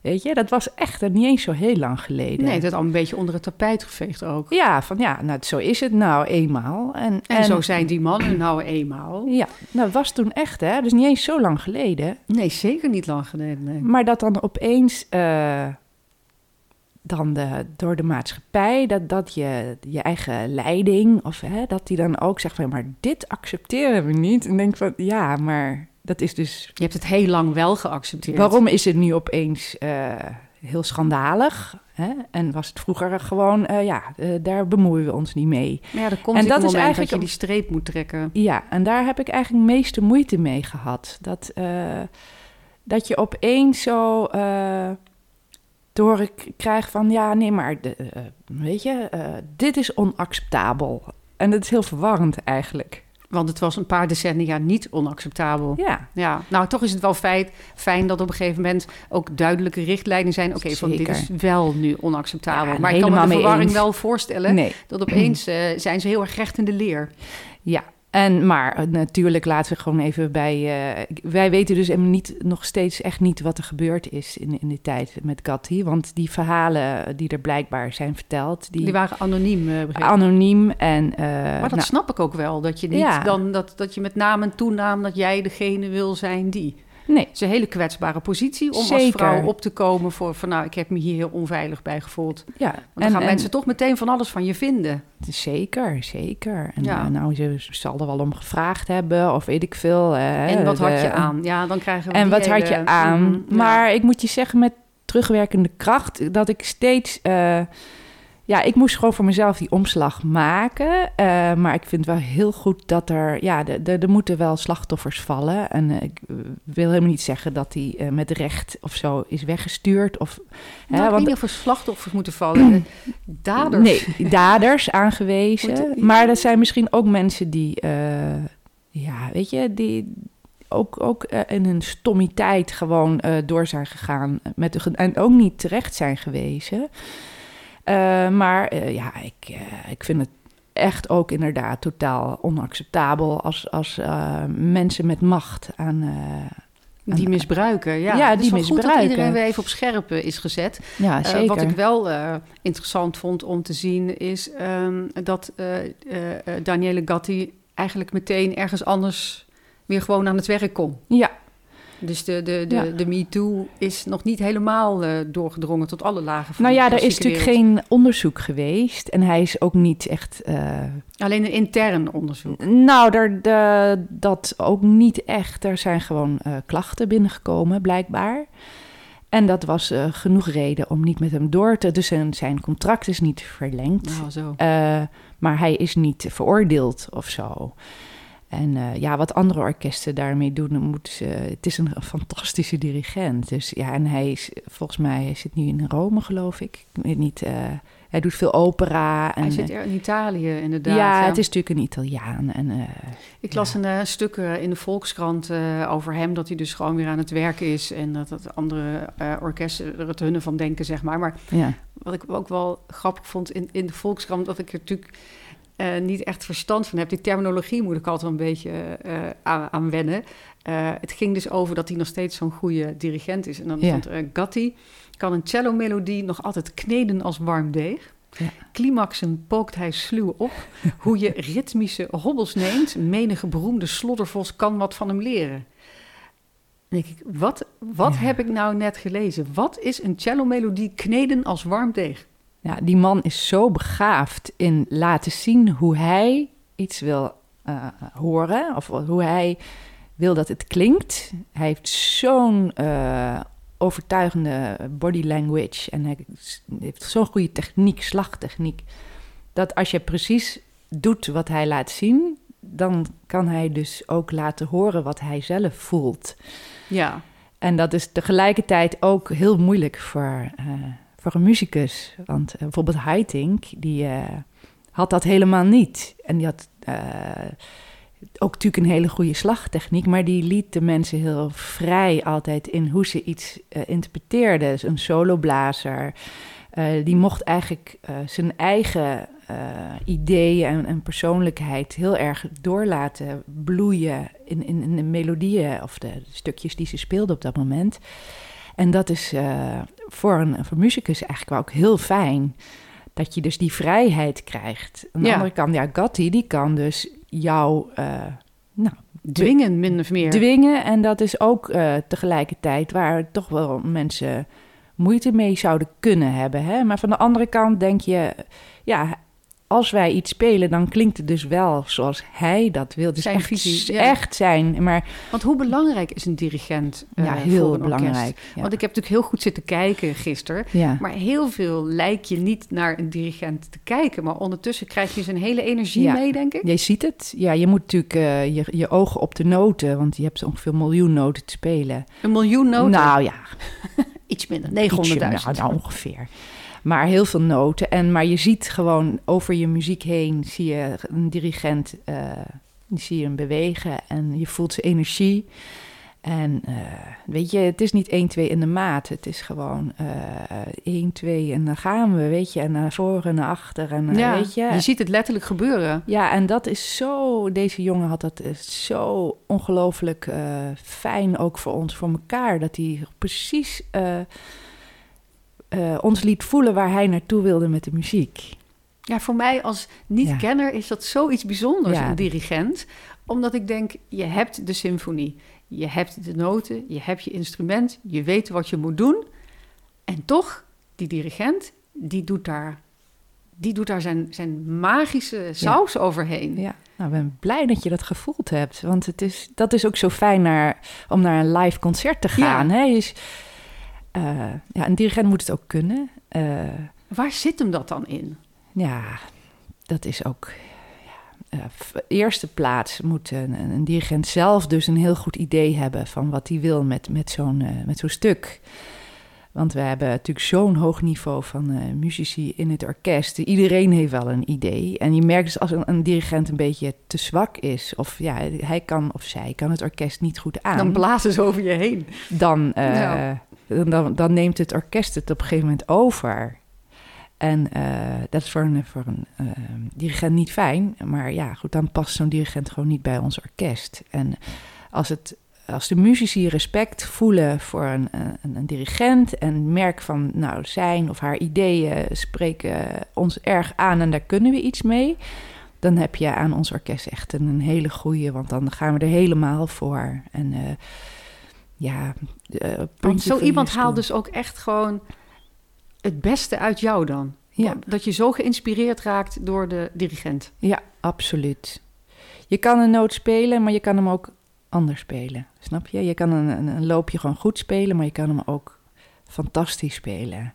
Weet je, dat was echt niet eens zo heel lang geleden. Nee, dat al een beetje onder het tapijt geveegd ook. Ja, van ja, nou, zo is het nou eenmaal. En, En, zo zijn die mannen nou eenmaal. Ja, nou, dat was toen echt, hè. Dus niet eens zo lang geleden. Nee, zeker niet lang geleden. Nee. Maar dat dan opeens eh, dan de, door de maatschappij, dat, dat je je eigen leiding, of hè, dat die dan ook zegt van, maar dit accepteren we niet. En denk van, ja, maar dat is dus, Je hebt het heel lang wel geaccepteerd. waarom is het nu opeens eh, heel schandalig? Hè? En was het vroeger gewoon, eh, ja, eh, daar bemoeien we ons niet mee. Maar ja, er komt En dat is eigenlijk dat je die streep moet trekken. Ja, en daar heb ik eigenlijk meeste moeite mee gehad. Dat, dat je opeens zo door ik krijg van ja, nee, maar de, eh, weet je, eh, dit is onacceptabel. En dat is heel verwarrend eigenlijk. Want het was een paar decennia niet onacceptabel. Ja, Ja, nou toch is het wel feit, fijn dat op een gegeven moment ook duidelijke richtlijnen zijn. Oké, van dit is wel nu onacceptabel. Ja, maar ik kan me de verwarring eens. wel voorstellen. nee. Dat opeens eh, zijn ze heel erg recht in de leer. Ja, en maar eh, natuurlijk laten we gewoon even bij. eh, wij weten dus niet, nog steeds echt niet wat er gebeurd is in, in die tijd met Gatti. Want die verhalen die er blijkbaar zijn verteld, die, Die waren anoniem, ik. anoniem en. Maar dat nou, snap ik ook wel. Dat je niet Ja. dan dat, dat je met naam en toenaam dat jij degene wil zijn die. Nee, Het is een hele kwetsbare positie om als Zeker. vrouw op te komen voor van nou, ik heb me hier heel onveilig bij gevoeld. ja. Want dan gaan mensen toch meteen van alles van je vinden. Zeker, zeker. En Ja. eh, nou, ze zal er wel om gevraagd hebben, of weet ik veel. En wat had je aan? Ja, dan krijgen we En wat had je aan? Ja. Maar ik moet je zeggen, met terugwerkende kracht, dat ik steeds. eh, ja, ik moest gewoon voor mezelf die omslag maken. eh, maar ik vind wel heel goed dat er. Ja, er moeten wel slachtoffers vallen. En eh, ik eh, wil helemaal niet zeggen dat die met recht of zo is weggestuurd. Of, hè, Nou, ik want- weet niet of er slachtoffers moeten vallen. Daders. Nee, daders aangewezen. Maar dat zijn misschien ook mensen die, ja, weet je, die ook, ook in hun stommiteit gewoon door zijn gegaan. Met de, en ook niet terecht zijn gewezen. Eh, maar eh, ja, ik, eh, ik vind het echt ook inderdaad totaal onacceptabel als, als mensen met macht aan. Die misbruiken, ja. Ja, Het is die wel goed dat misbruiken. iedereen weer even op scherp eh, is gezet. ja, zeker. wat ik wel interessant vond om te zien is ehm, dat eh, Daniele Gatti eigenlijk meteen ergens anders weer gewoon aan het werk kon. Ja, Dus de, de, de, Ja. de MeToo is nog niet helemaal eh, doorgedrongen tot alle lagen van nou de ja, er is natuurlijk wereld. geen onderzoek geweest. En hij is ook niet echt. eh, Alleen een intern onderzoek. Nou, er, de, dat ook niet echt. Er zijn gewoon eh, klachten binnengekomen, blijkbaar. En dat was genoeg reden om niet met hem door te... Dus zijn, zijn contract is niet verlengd. Nou, zo. Maar hij is niet veroordeeld of zo. En eh, ja, wat andere orkesten daarmee doen, dan moeten ze... Het is een fantastische dirigent. Dus ja, en hij is... Volgens mij, hij zit nu in Rome, geloof ik. Ik weet niet... eh, hij doet veel opera. En, Hij zit eh, er in Italië, inderdaad. ja, het is natuurlijk een Italiaan. En, eh, Ik las een eh, stuk eh, in de Volkskrant eh, over hem... dat hij dus gewoon weer aan het werk is... en dat, dat andere eh, orkesten er het hunne van denken, zeg maar. Maar ja. wat ik ook wel grappig vond in, in de Volkskrant... dat ik er natuurlijk eh, niet echt verstand van heb. Die terminologie moet ik altijd een beetje eh, aan, aan wennen. Eh, het ging dus over dat hij nog steeds zo'n goede dirigent is. En dan stond Gatti kan een cello-melodie nog altijd kneden als warm deeg. Ja. Climaxen pookt hij sluw op. Hoe je ritmische hobbels neemt, menige beroemde sloddervos kan wat van hem leren. Dan denk ik, wat, wat Ja. heb ik nou net gelezen? Wat is een cello-melodie kneden als warm deeg? Ja, die man is zo begaafd in laten zien hoe hij iets wil eh, horen. Of hoe hij wil dat het klinkt. Hij heeft zo'n eh, overtuigende body language. En hij heeft zo'n goede techniek, slagtechniek. Dat als je precies doet wat hij laat zien, dan kan hij dus ook laten horen wat hij zelf voelt. Ja. En dat is tegelijkertijd ook heel moeilijk voor, uh, voor een muzikus. Want uh, bijvoorbeeld Haitink, die uh, had dat helemaal niet. En die had ook natuurlijk een hele goede slagtechniek, maar die liet de mensen heel vrij altijd in hoe ze iets interpreteerden. Dus een soloblazer, die mocht eigenlijk zijn eigen uh, ideeën en, en, persoonlijkheid heel erg door laten bloeien in, in, in, de melodieën of de stukjes die ze speelde op dat moment. En dat is uh, voor een voor muzikus eigenlijk ook heel fijn. Dat je dus die vrijheid krijgt. Aan de ja. andere kant, ja, Gatti, die kan dus jou uh, nou, dwingen, min of meer. Dwingen. En dat is ook tegelijkertijd waar toch wel mensen moeite mee zouden kunnen hebben. Hè? Maar van de andere kant denk je, ja, als wij iets spelen, dan klinkt het dus wel zoals hij dat wil. Dus zijn echt, visie, echt zijn. Maar, Want hoe belangrijk is een dirigent? Uh, ja, heel belangrijk. Ja. Want ik heb natuurlijk heel goed zitten kijken gisteren. Ja. Maar heel veel lijkt je niet naar een dirigent te kijken. Maar ondertussen krijg je zijn hele energie mee, denk ik. Je ziet het. Ja, je moet natuurlijk uh, je, je ogen op de noten. Want je hebt ongeveer een miljoen noten te spelen. Een miljoen noten? Nou ja. Iets minder, 900.000. Nou, nou, ongeveer maar heel veel noten. En, maar je ziet gewoon over je muziek heen, zie je een dirigent, uh, zie je hem bewegen en je voelt zijn energie. En uh, weet je, het is niet 1, 2 in de maat. Het is gewoon uh, 1, 2 en dan gaan we, weet je. En naar voren en naar achter. En, ja, weet je. je ziet het letterlijk gebeuren. Ja, en dat is zo... Deze jongen had dat zo ongelooflijk uh, fijn ook voor ons, voor elkaar. Dat hij precies uh, ons liet voelen waar hij naartoe wilde met de muziek. Ja, voor mij als niet-kenner ja. is dat zoiets bijzonders, Ja. een dirigent. Omdat ik denk, je hebt de symfonie, je hebt de noten, je hebt je instrument, je weet wat je moet doen. En toch, die dirigent, die doet daar, die doet daar zijn, zijn magische saus overheen. Ja, nou, ik ben blij dat je dat gevoeld hebt. Want het is, dat is ook zo fijn naar, om naar een live concert te gaan. Hè? Uh, ja, een dirigent moet het ook kunnen. Uh, Waar zit hem dat dan in? Ja, dat is ook. Ja, uh, eerste plaats moet een, een, dirigent zelf dus een heel goed idee hebben van wat hij wil met, met zo'n met zo'n stuk. Want we hebben natuurlijk zo'n hoog niveau van uh, muzici in het orkest. Iedereen heeft wel een idee. En je merkt dus als een, een, dirigent een beetje te zwak is... of ja, hij kan of zij kan het orkest niet goed aan... Dan blazen ze over je heen. Dan, uh, ja. dan, dan neemt het orkest het op een gegeven moment over... En uh, dat is voor een, voor een dirigent niet fijn. Maar ja, goed, dan past zo'n dirigent gewoon niet bij ons orkest. En als, het, als de muzici respect voelen voor een, een, een dirigent... en merk van, nou, zijn of haar ideeën spreken ons erg aan... en daar kunnen we iets mee... dan heb je aan ons orkest echt een, een hele goede... want dan gaan we er helemaal voor. En uh, ja... want zo iemand haalt dus ook echt gewoon het beste uit jou dan? Ja. Dat je zo geïnspireerd raakt door de dirigent. Ja, absoluut. Je kan een noot spelen, maar je kan hem ook anders spelen. Snap je? Je kan een, een, een loopje gewoon goed spelen, maar je kan hem ook fantastisch spelen.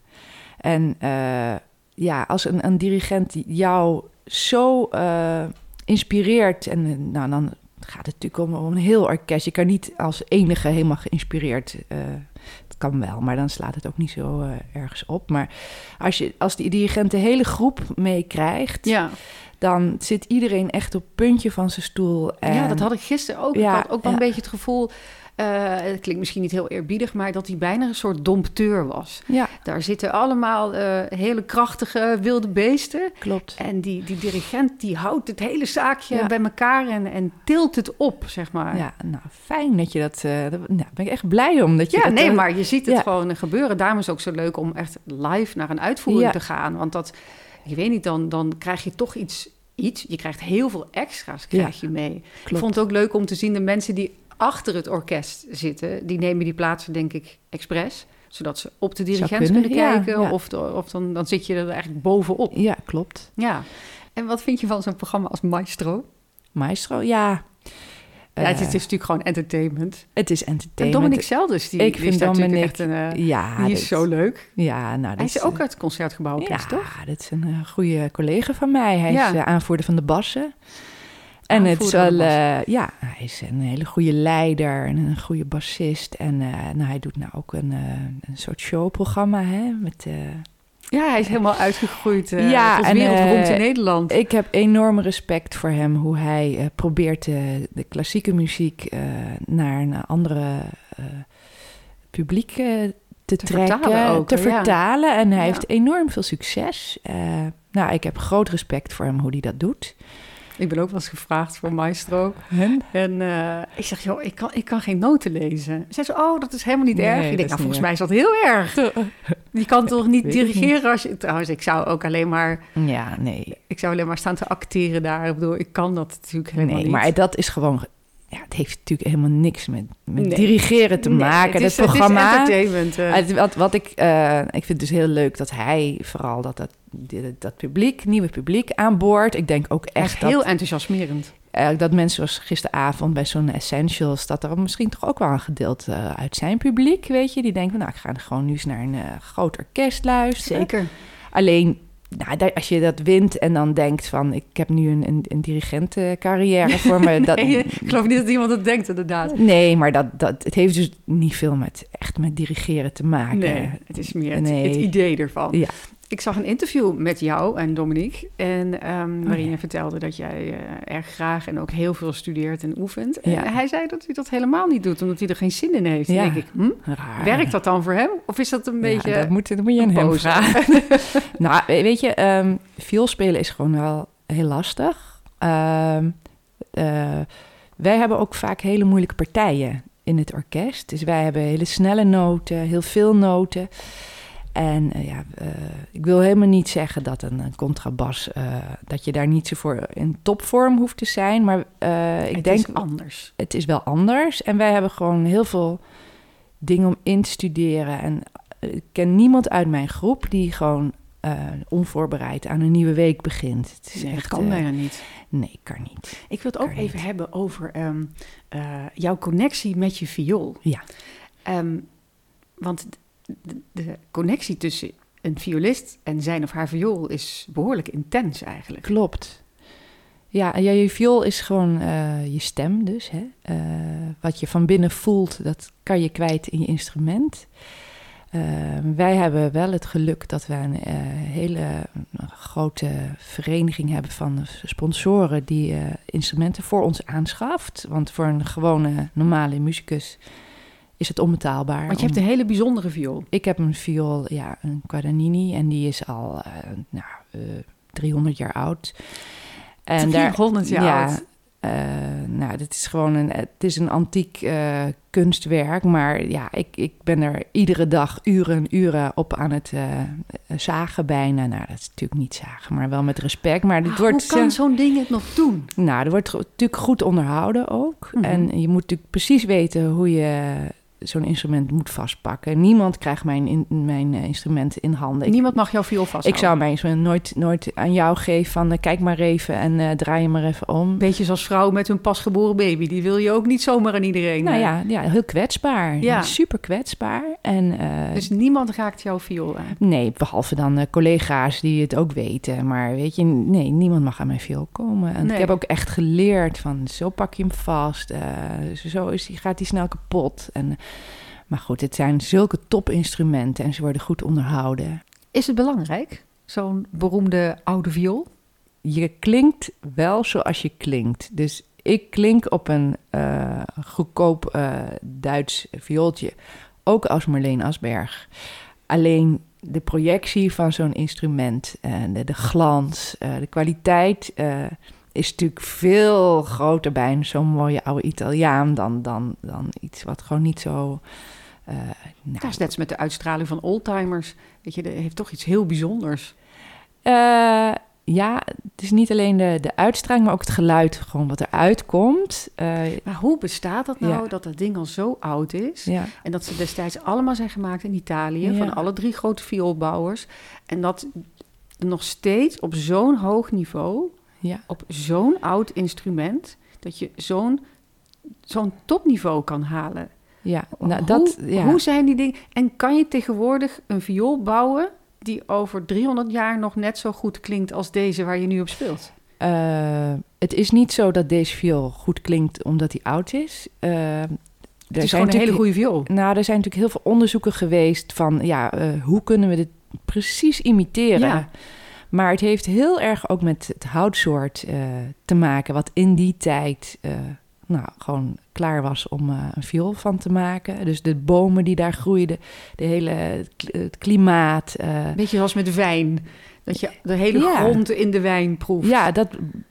En uh, ja, als een, een, dirigent jou zo uh, inspireert, en nou, dan gaat het natuurlijk om, een heel orkest. Je kan niet als enige helemaal geïnspireerd uh, kan wel, maar dan slaat het ook niet zo ergens op. Maar als, je, als die dirigent de hele groep meekrijgt, ja. Dan zit iedereen echt op het puntje van zijn stoel. En, ja, dat had ik gisteren ook. Ja, ik had ook wel ja. een beetje het gevoel... Uh, het klinkt misschien niet heel eerbiedig, maar dat hij bijna een soort dompteur was. Ja. Daar zitten allemaal uh, hele krachtige wilde beesten. Klopt. En die, die dirigent die houdt het hele zaakje ja. bij elkaar en, en tilt het op, zeg maar. Ja, nou fijn dat je dat. Uh, nou, ben ik echt blij om dat je. Ja, dat, nee, maar je ziet het ja. gewoon gebeuren. Daarom is het ook zo leuk om echt live naar een uitvoering te gaan. Want dat, ik weet niet, dan, dan krijg je toch iets. Iets. Je krijgt heel veel extra's krijg je mee. Klopt. Ik vond het ook leuk om te zien de mensen die achter het orkest zitten, die nemen die plaatsen denk ik expres. Zodat ze op de dirigent kunnen, kunnen, kijken. Ja, ja. Of, de, of dan, dan zit je er eigenlijk bovenop. Ja, klopt. Ja. En wat vind je van zo'n programma als Maestro? Maestro, ja. Ja, het, is, Eh, het is natuurlijk gewoon entertainment. het is En entertainment. Dominic Zelders, die, ik vind is Dominic, echt een... eh, ja, die is dit- zo leuk. Ja, nou, Hij is ook uit het Concertgebouw, ja, toch? dat is een eh, goede collega van mij. Hij Ja. is aanvoerder van de bassen. En het is wel, ja, hij is een hele goede leider en een goede bassist. En nou, hij doet nou ook een, een soort showprogramma, hè, met... Ja, hij is helemaal uitgegroeid. eh Ja, tot en, wereldberoemd eh, in Nederland. Ik heb enorm respect voor hem, hoe hij eh, probeert de, de klassieke muziek naar een andere publiek te, Te trekken, vertalen ook, te ja. vertalen. En hij Ja. heeft enorm veel succes. Nou, ik heb groot respect voor hem, hoe hij dat doet. Ik ben ook wel eens gevraagd voor Maestro. En eh, ik zeg, joh, ik kan, ik kan geen noten lezen. Zij zei, oh, dat is helemaal niet Nee, erg. Ik denk, nou, volgens mij is dat heel erg. Je kan toch niet Weet dirigeren als je... Trouwens, ik zou ook alleen maar... Ja, nee. Ik zou alleen maar staan te acteren daar. Ik bedoel, ik kan dat natuurlijk helemaal nee niet. maar dat is gewoon... Ja, het heeft natuurlijk helemaal niks met, met Nee. dirigeren te Nee, maken. het is, het is programma... entertainment. eh. Het- wat, wat ik, eh, ik vind het dus heel leuk dat hij vooral dat, dat, dat, dat publiek, nieuwe publiek aan boord. Ik denk ook echt echt heel dat, enthousiasmerend. eh, dat mensen zoals gisteravond bij zo'n Essentials, dat er misschien toch ook wel een gedeelte eh, uit zijn publiek, weet je, die denken van nou, ik ga gewoon nu eens naar een eh, groot orkest luisteren. Zeker. Alleen, nou, als je dat wint en dan denkt van ik heb nu een, een, een dirigentencarrière voor me. Dat, Nee, ik geloof niet dat iemand het denkt, inderdaad. Nee, maar dat, dat, het heeft dus niet veel met echt met dirigeren te maken. Nee, het is meer het, Nee. het idee ervan. Ja. Ik zag een interview met jou en Dominique. En, ehm, waarin ja. je vertelde dat jij eh, erg graag en ook heel veel studeert en oefent. En hij zei dat hij dat helemaal niet doet, omdat hij er geen zin in heeft. Ja. Dan denk ik, hm? Raar. werkt dat dan voor hem? Of is dat een Ja, beetje... dat, moet, dat moet je aan een hem vragen. nou, we- weet je, viool spelen is gewoon wel heel lastig. Ehm, eh, wij hebben ook vaak hele moeilijke partijen in het orkest. Dus wij hebben hele snelle noten, heel veel noten. En eh, ja, eh, ik wil helemaal niet zeggen dat een, een contrabas, eh, dat je daar niet zo voor in topvorm hoeft te zijn. Maar eh, ik het denk, is anders. het is wel anders. En wij hebben gewoon heel veel dingen om in te studeren. En eh, ik ken niemand uit mijn groep die gewoon eh, onvoorbereid aan een nieuwe week begint. Het is Nee, dat echt, kan eh, bijna niet. Nee, kan niet. Ik wil het ook kan even niet. hebben over ehm, eh, jouw connectie met je viool. Ja. Ehm, want de, connectie tussen een violist en zijn of haar viool is behoorlijk intens eigenlijk. Klopt. Ja, je viool is gewoon eh, je stem dus. Hè? Eh, wat je van binnen voelt, dat kan je kwijt in je instrument. Eh, wij hebben wel het geluk dat we een hele grote vereniging hebben van sponsoren die instrumenten voor ons aanschaft. Want voor een gewone normale muzikus is het onbetaalbaar. Want je hebt een hele bijzondere viool. Ik heb een viool, ja, een Guadagnini en die is al eh, nou, eh, 300 jaar oud. En 300 jaar ja, oud. eh, nou, dit is gewoon een, het is een antiek eh, kunstwerk, maar ja, ik, ik ben er iedere dag uren en uren op aan het eh, zagen bijna. Nou, dat is natuurlijk niet zagen, maar wel met respect. Maar dit Maar wordt, hoe kan eh, zo'n ding het nog doen? nou, er wordt natuurlijk goed onderhouden ook. Mhm. En je moet natuurlijk precies weten hoe je zo'n instrument moet vastpakken. Niemand krijgt mijn, in, mijn eh, instrumenten in handen. Ik, Niemand mag jouw viool vasthouden. ik zou mijn instrument nooit, nooit aan jou geven van... eh, kijk maar even en eh, draai je maar even om. Beetje zoals vrouwen met hun pasgeboren baby. Die wil je ook niet zomaar aan iedereen. Nou ja, ja heel kwetsbaar. Ja. Super kwetsbaar. En, Dus niemand raakt jouw viool aan. Nee, behalve dan collega's die het ook weten. Maar weet je, nee, niemand mag aan mijn viool komen. En Nee. ik heb ook echt geleerd van, zo pak je hem vast. zo is die, gaat hij snel kapot. En, maar goed, het zijn zulke topinstrumenten en ze worden goed onderhouden. Is het belangrijk, zo'n beroemde oude viool? Je klinkt wel zoals je klinkt. Dus ik klink op een eh, goedkoop eh, Duits viooltje. Ook als Marleen Asberg. Alleen de projectie van zo'n instrument, en de, de glans, eh, de kwaliteit is natuurlijk veel groter bij een zo'n mooie oude Italiaan dan, dan, dan iets wat gewoon niet zo. nou, Dat is net als met de uitstraling van oldtimers. Weet je, dat heeft toch iets heel bijzonders. Eh, ja, het is niet alleen de, de uitstraling, maar ook het geluid gewoon wat eruit komt. Eh, Maar hoe bestaat dat nou Ja. dat dat ding al zo oud is? ja. En dat ze destijds allemaal zijn gemaakt in Italië, Ja. van alle drie grote vioolbouwers. En dat nog steeds op zo'n hoog niveau Ja. op zo'n oud instrument dat je zo'n zo'n topniveau kan halen. Ja, nou, hoe, dat, ja. hoe zijn die dingen? En kan je tegenwoordig een viool bouwen die over 300 jaar nog net zo goed klinkt als deze waar je nu op speelt? Eh, het is niet zo dat deze viool goed klinkt omdat hij oud is. Eh, er Het is zijn gewoon een hele goede viool. Nou, er zijn natuurlijk heel veel onderzoeken geweest van, ja, eh, hoe kunnen we dit precies imiteren? Ja. Maar het heeft heel erg ook met het houtsoort eh, te maken, wat in die tijd eh, nou, gewoon klaar was om eh, een viool van te maken. Dus de bomen die daar groeiden, de hele, het kli- het klimaat. Beetje zoals met wijn. Dat je de hele Ja. grond in de wijn proeft. Ja, dat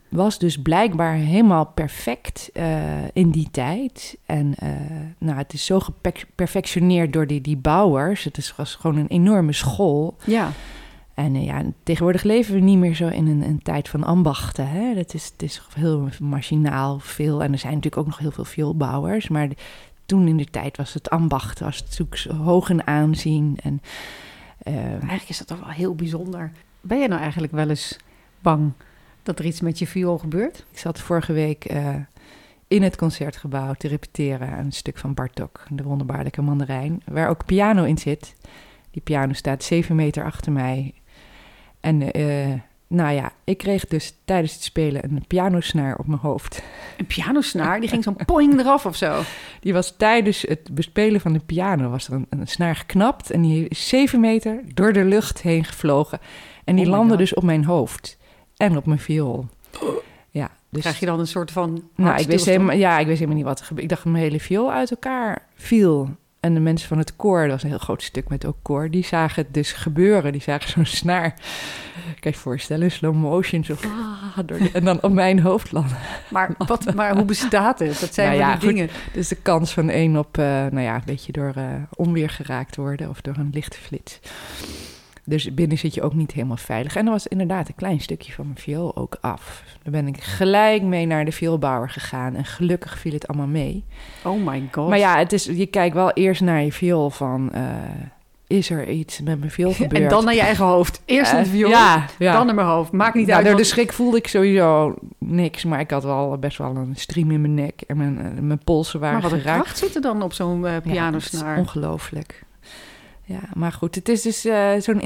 was dus blijkbaar helemaal perfect in die tijd. En nou, het is zo geperfectioneerd door die, die bouwers. Het is, was gewoon een enorme school. ja. En eh, ja, tegenwoordig leven we niet meer zo in een, een tijd van ambachten. Hè? Dat is, het is heel machinaal veel. En er zijn natuurlijk ook nog heel veel veelbouwers. Maar de- toen in de tijd was het ambacht, was het natuurlijk zo hoog in aanzien. En eh, Eigenlijk is dat toch wel heel bijzonder. Ben je nou eigenlijk wel eens bang dat er iets met je viool gebeurt? Ik zat vorige week eh, in het concertgebouw te repeteren aan een stuk van Bartok, de wonderbaarlijke mandarijn, waar ook piano in zit. Die piano staat zeven meter achter mij. En eh, nou ja, ik kreeg dus tijdens het spelen een pianosnaar op mijn hoofd. Een pianosnaar, die ging zo'n poing eraf of zo. Die was tijdens het bespelen van de piano, was er een, een snaar geknapt en die is zeven meter door de lucht heen gevlogen. En die Oh landde God. dus op mijn hoofd en op mijn viool. Ja, dus Krijg je dan een soort van Nou, ik wist, helemaal, ja, ik wist helemaal niet wat er gebeurde. Ik dacht dat mijn hele viool uit elkaar viel. En de mensen van het koor, dat was een heel groot stuk met ook koor, die zagen het dus gebeuren. Die zagen zo'n snaar, je voorstellen, slow motion, zo ah, door de- en dan op mijn hoofd landen. Maar, wat, maar hoe bestaat het? Dat zijn Nou wel ja, die goed. dingen. Dus de kans van één op, eh, nou ja, een beetje door eh, onweer geraakt worden of door een lichte flits. Dus binnen zit je ook niet helemaal veilig. En er was inderdaad een klein stukje van mijn viool ook af. Daar ben ik gelijk mee naar de vioolbouwer gegaan. En gelukkig viel het allemaal mee. Oh my god. Maar ja, het is, je kijkt wel eerst naar je viool van... eh, is er iets met mijn viool gebeurd? En dan naar je eigen hoofd. Eerst Eh, een viool, ja, ja. dan naar mijn hoofd. Maakt niet Nou, uit. door de schrik voelde ik sowieso niks. Maar ik had wel best wel een stream in mijn nek. En mijn, eh, mijn polsen waren maar wat een geraakt. kracht zit er dan op zo'n eh, Ja, pianosnaar? is ongelooflijk. Ja, maar goed, het is dus eh, zo'n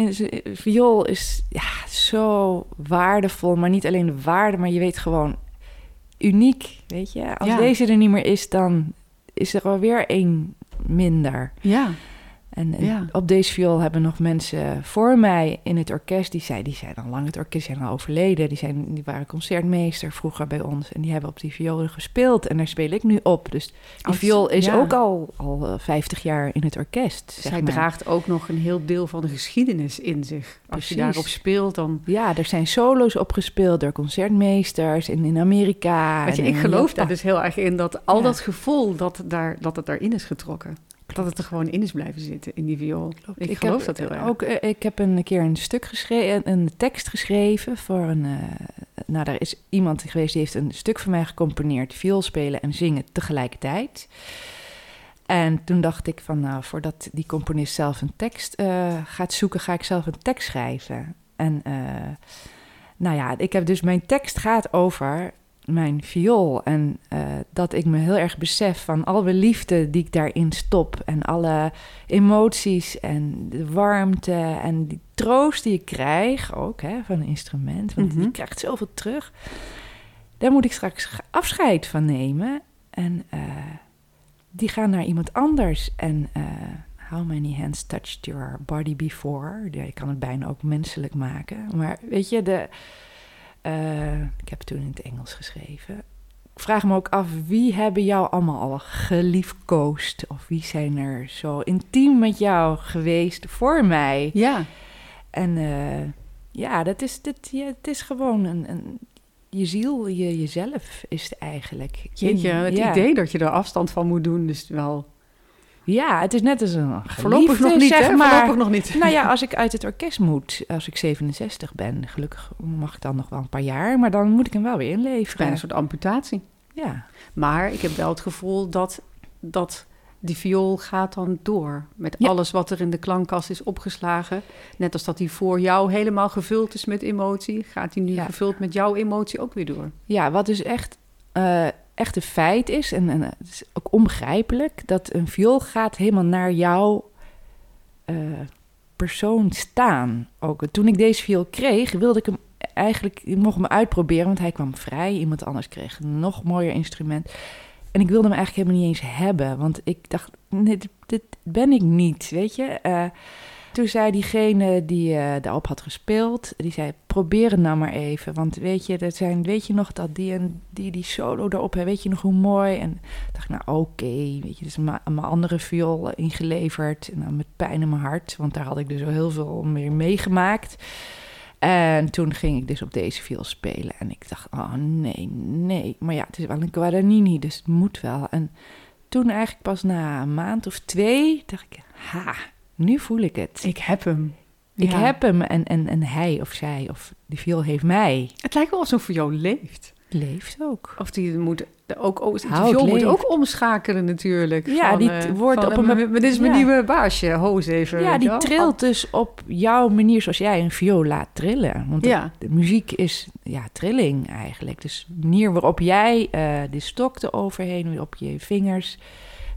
viool is ja, zo waardevol, maar niet alleen de waarde, maar je weet gewoon uniek, weet je. Als Ja. deze er niet meer is, dan is er alweer één minder. ja. En eh, Ja. op deze viool hebben nog mensen voor mij in het orkest, die, zei, die zijn al lang het orkest, zijn al overleden. Die, zijn, die waren concertmeester vroeger bij ons en die hebben op die violen gespeeld. En daar speel ik nu op. Dus die Als- viool is ja. ook al, al eh, 50 jaar in het orkest. Zeg Zij maar. draagt ook nog een heel deel van de geschiedenis in zich. Als je daarop speelt, dan... Ja, er zijn solo's opgespeeld door concertmeesters in, in Amerika. Weet je, en ik geloof daar dus heel erg in dat al Ja. dat gevoel dat, daar, dat het daarin is getrokken. Dat het er gewoon in is blijven zitten in die viool. Ik, geloof heb, dat heel erg. Ook, eh, ik heb een keer een stuk geschreven, een tekst geschreven voor een. eh, nou, daar is iemand geweest die heeft een stuk voor mij gecomponeerd, viool spelen en zingen tegelijkertijd. En toen dacht ik van, nou, voordat die componist zelf een tekst eh, gaat zoeken, ga ik zelf een tekst schrijven. En eh, nou ja, ik heb dus mijn tekst gaat over mijn viool. En eh, dat ik me heel erg besef van alle liefde die ik daarin stop. En alle emoties en de warmte en die troost die ik krijg ook hè, van een instrument. Want Mhm. je krijgt zoveel terug. Daar moet ik straks afscheid van nemen. En eh, die gaan naar iemand anders. En eh, how many hands touched your body before? Ja, je kan het bijna ook menselijk maken. Maar weet je, de, eh, ik heb het toen in het Engels geschreven. Ik vraag me ook af, wie hebben jou allemaal al geliefkoosd? Of wie zijn er zo intiem met jou geweest voor mij? Ja, En eh, ja, dat is, dat, ja, het is gewoon een, een, je ziel, je, jezelf is het eigenlijk. jeetje, het ja. idee dat je er afstand van moet doen, is wel... Ja, het is net als een Voorlopig nog niet, zeg maar. Voorlopig nog niet. Nou ja, als ik uit het orkest moet, als ik 67 ben, gelukkig mag ik dan nog wel een paar jaar, maar dan moet ik hem wel weer inleveren. Bijna een soort amputatie. Ja, Maar ik heb wel het gevoel dat, dat die viool gaat dan door met Ja. alles wat er in de klankkast is opgeslagen. Net als dat die voor jou helemaal gevuld is met emotie, gaat die nu Ja. gevuld met jouw emotie ook weer door. Ja, wat dus echt, eh echt een feit is, en, en het is ook onbegrijpelijk, dat een viool gaat helemaal naar jouw eh, persoon staan. Ook toen ik deze viool kreeg, wilde ik hem eigenlijk, ik mocht hem uitproberen, want hij kwam vrij. Iemand anders kreeg een nog mooier instrument. En ik wilde hem eigenlijk helemaal niet eens hebben, want ik dacht, nee, dit, dit ben ik niet, weet je. Eh, toen zei diegene die eh daarop had gespeeld, die zei, probeer het nou maar even. Want weet je, dat zijn, weet je nog dat die en die, die solo daarop, weet je nog hoe mooi? En dacht ik, nou oké, weet je, dus mijn andere viool ingeleverd. En met pijn in mijn hart, want daar had ik dus al heel veel meer meegemaakt. En toen ging ik dus op deze viool spelen. En ik dacht, oh nee, nee. Maar ja, het is wel een Guadagnini, dus het moet wel. En toen eigenlijk pas na een maand of twee, dacht ik, ha, nu voel ik het. Ik heb hem. Ik Ja. heb hem en, en, en hij of zij of die viool heeft mij. Het lijkt wel alsof viool leeft. Leeft ook. Of die moet ook, ook, die viool moet ook omschakelen natuurlijk. Ja, Van, die eh, wordt van, op een Dit is mijn ja. nieuwe baasje, Hoos even. Ja, die trilt dus op jouw manier zoals jij een viool laat trillen. Want Ja. de, de muziek is ja, trilling eigenlijk. Dus de manier waarop jij eh, de stok eroverheen, op je vingers,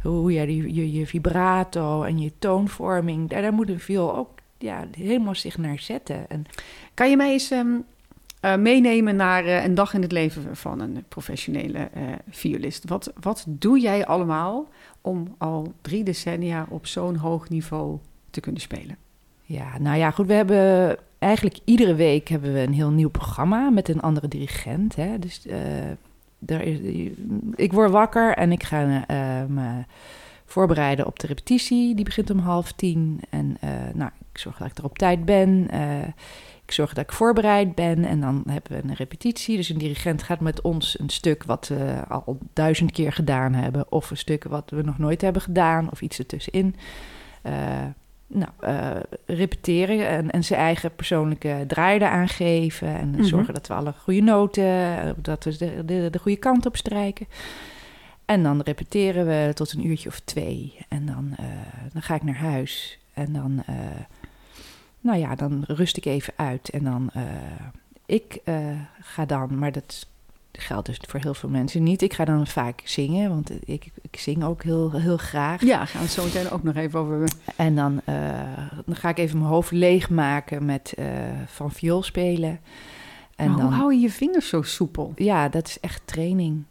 hoe jij die, je, je vibrato en je toonvorming, daar, daar moet een viool ook ja, helemaal zich naar zetten. En Kan je mij eens ehm, eh, meenemen naar eh, een dag in het leven van een professionele eh, violist? Wat, wat doe jij allemaal om al drie decennia op zo'n hoog niveau te kunnen spelen? Ja, nou ja, goed. We hebben eigenlijk iedere week hebben we een heel nieuw programma met een andere dirigent. Hè? Dus daar is, ik word wakker en ik ga eh, me voorbereiden op de repetitie. Die begint om half tien. En eh, nou, ik zorg dat ik er op tijd ben. Eh, ik zorg dat ik voorbereid ben. En dan hebben we een repetitie. Dus een dirigent gaat met ons een stuk wat we al duizend keer gedaan hebben. Of een stuk wat we nog nooit hebben gedaan. Of iets ertussenin. Eh nou, eh, repeteren en, en zijn eigen persoonlijke draai eraan geven. En Mhm. zorgen dat we alle goede noten, eh, dat we de, de, de goede kant op strijken. En dan repeteren we tot een uurtje of twee. En dan, eh, dan ga ik naar huis. En dan, nou ja, dan rust ik even uit. En dan, ik ga dan, maar dat geldt dus voor heel veel mensen niet. Ik ga dan vaak zingen, want ik, ik zing ook heel, heel graag. Ja, gaan we het zo meteen ook nog even over. En dan, eh, dan ga ik even mijn hoofd leegmaken met eh, van viool spelen. En maar dan, hoe hou je je vingers zo soepel? Ja, dat is echt training.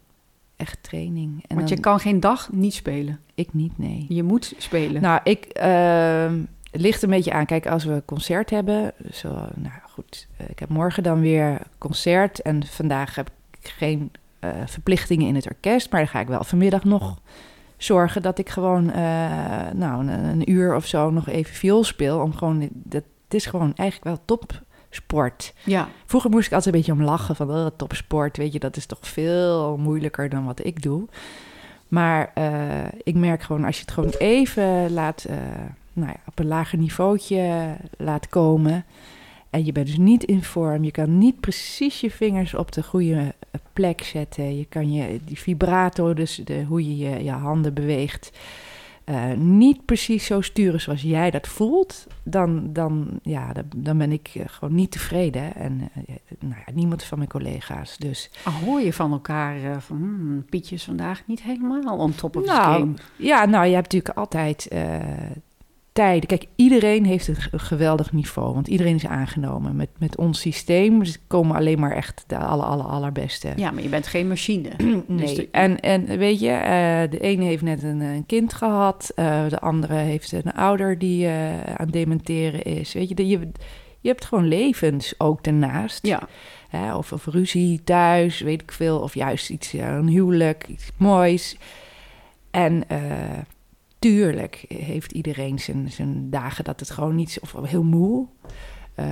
Echt training. En Want dan, je kan geen dag niet spelen. Ik niet, nee. Je moet spelen. Nou, ik... ehm, het ligt een beetje aan. Kijk, als we een concert hebben... Zo, nou goed, eh, ik heb morgen dan weer concert. En vandaag heb ik geen eh, verplichtingen in het orkest. Maar dan ga ik wel vanmiddag nog zorgen dat ik gewoon... eh, nou, een, een uur of zo nog even viool speel. Om gewoon... Dat, het is gewoon eigenlijk wel topsport. ja, Vroeger moest ik altijd een beetje om lachen van oh, topsport, weet je, dat is toch veel moeilijker dan wat ik doe. Maar eh, ik merk gewoon als je het gewoon even laat, nou ja, op een lager niveautje laat komen. En je bent dus niet in vorm, je kan niet precies je vingers op de goede eh, plek zetten. Je kan je, die vibrato, dus de, hoe je, je je handen beweegt, eh, niet precies zo sturen zoals jij dat voelt, dan, dan, ja, dan, dan ben ik eh, gewoon niet tevreden. En nou ja, niemand van mijn collega's. Dus hoor je van elkaar van hmm, Pietje is vandaag niet helemaal on top of Nou, game. ja, nou, je hebt natuurlijk altijd tijden. Kijk, iedereen heeft een ge- geweldig niveau, want iedereen is aangenomen. Met, met ons systeem dus komen alleen maar echt de aller, aller, allerbeste. Ja, maar je bent geen machine. Nee, Dus de- en, en weet je, eh, de ene heeft net een, een kind gehad, eh, de andere heeft een ouder die eh, aan dementeren is. Weet je, de- je, je hebt gewoon levens ook daarnaast. Ja, Hè, of, of ruzie thuis, weet ik veel. Of juist iets, ja, een huwelijk, iets moois. En tuurlijk heeft iedereen zijn, zijn dagen dat het gewoon niet... Of heel moe. Eh,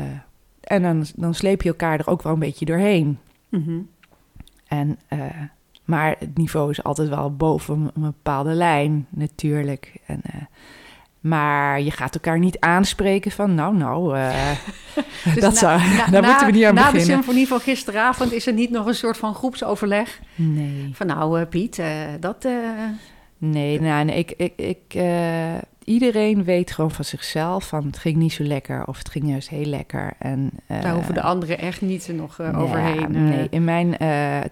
en dan, dan sleep je elkaar er ook wel een beetje doorheen. Mhm. En, eh, maar het niveau is altijd wel boven een, bepaalde lijn, natuurlijk. En, eh, maar je gaat elkaar niet aanspreken van, nou, nou, Dus dat na- zou, na- daar na- moeten we niet aan Na de beginnen. symfonie van gisteravond is er niet nog een soort van groepsoverleg. Nee. Van nou, Piet, dat... Nee, nou, nee, ik, ik, ik, eh, iedereen weet gewoon van zichzelf van het ging niet zo lekker of het ging juist heel lekker. En, eh, Daar hoeven de anderen echt niet nog eh, ja, overheen. Nee, in mijn,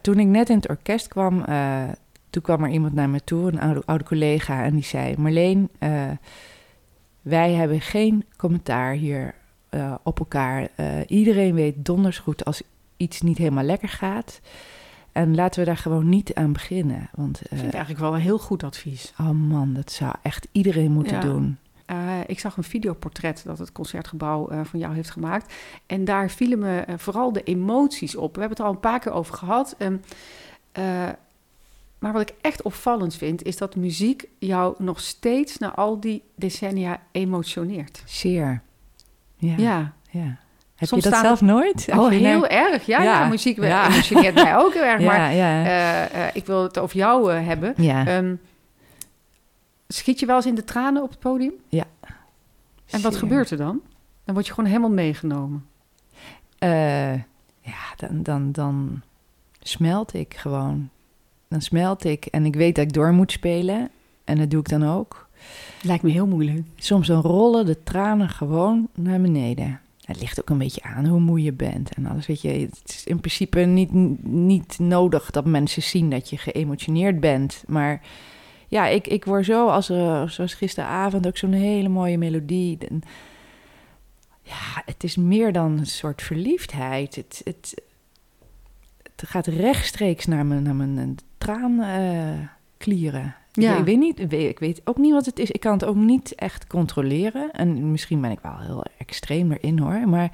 toen ik net in het orkest kwam, toen kwam er iemand naar me toe, een oude, oude collega, en die zei: Marleen, wij hebben geen commentaar hier op elkaar. Iedereen weet donders goed als iets niet helemaal lekker gaat. En laten we daar gewoon niet aan beginnen. Want, Ik eh, vind het eigenlijk wel een heel goed advies. oh man, dat zou echt iedereen moeten Ja. doen. Eh, ik zag een videoportret dat het concertgebouw eh, van jou heeft gemaakt. En daar vielen me eh, vooral de emoties op. We hebben het er al een paar keer over gehad. Ehm, eh, maar wat ik echt opvallend vind, is dat muziek jou nog steeds na al die decennia emotioneert. Zeer. Ja. Ja. ja. Heb Soms je dat zelf nooit? Oh, heel erg. Ja, Ja. ja. muziek Ja. mij ook heel erg. Ja, Maar ja. eh, eh, ik wil het over jou eh, hebben. ja. Ehm, schiet je wel eens in de tranen op het podium? En wat gebeurt er dan? Dan word je gewoon helemaal meegenomen. Ja, dan, dan, dan smelt ik gewoon. Dan smelt ik en ik weet dat ik door moet spelen. En dat doe ik dan ook. Lijkt me heel moeilijk. Soms dan rollen de tranen gewoon naar beneden. Het ligt ook een beetje aan hoe moe je bent en alles. Weet je, het is in principe niet, niet nodig dat mensen zien dat je geëmotioneerd bent. Maar ja, ik, ik word zo, als er, zoals gisteravond, ook zo'n hele mooie melodie. Ja, het is meer dan een soort verliefdheid. Het, het, het gaat rechtstreeks naar mijn, naar mijn traanklieren. Ja. Ik, weet niet, ik weet- ook niet wat het is. Ik kan het ook niet echt controleren. En misschien ben ik wel heel extreem erin hoor. Maar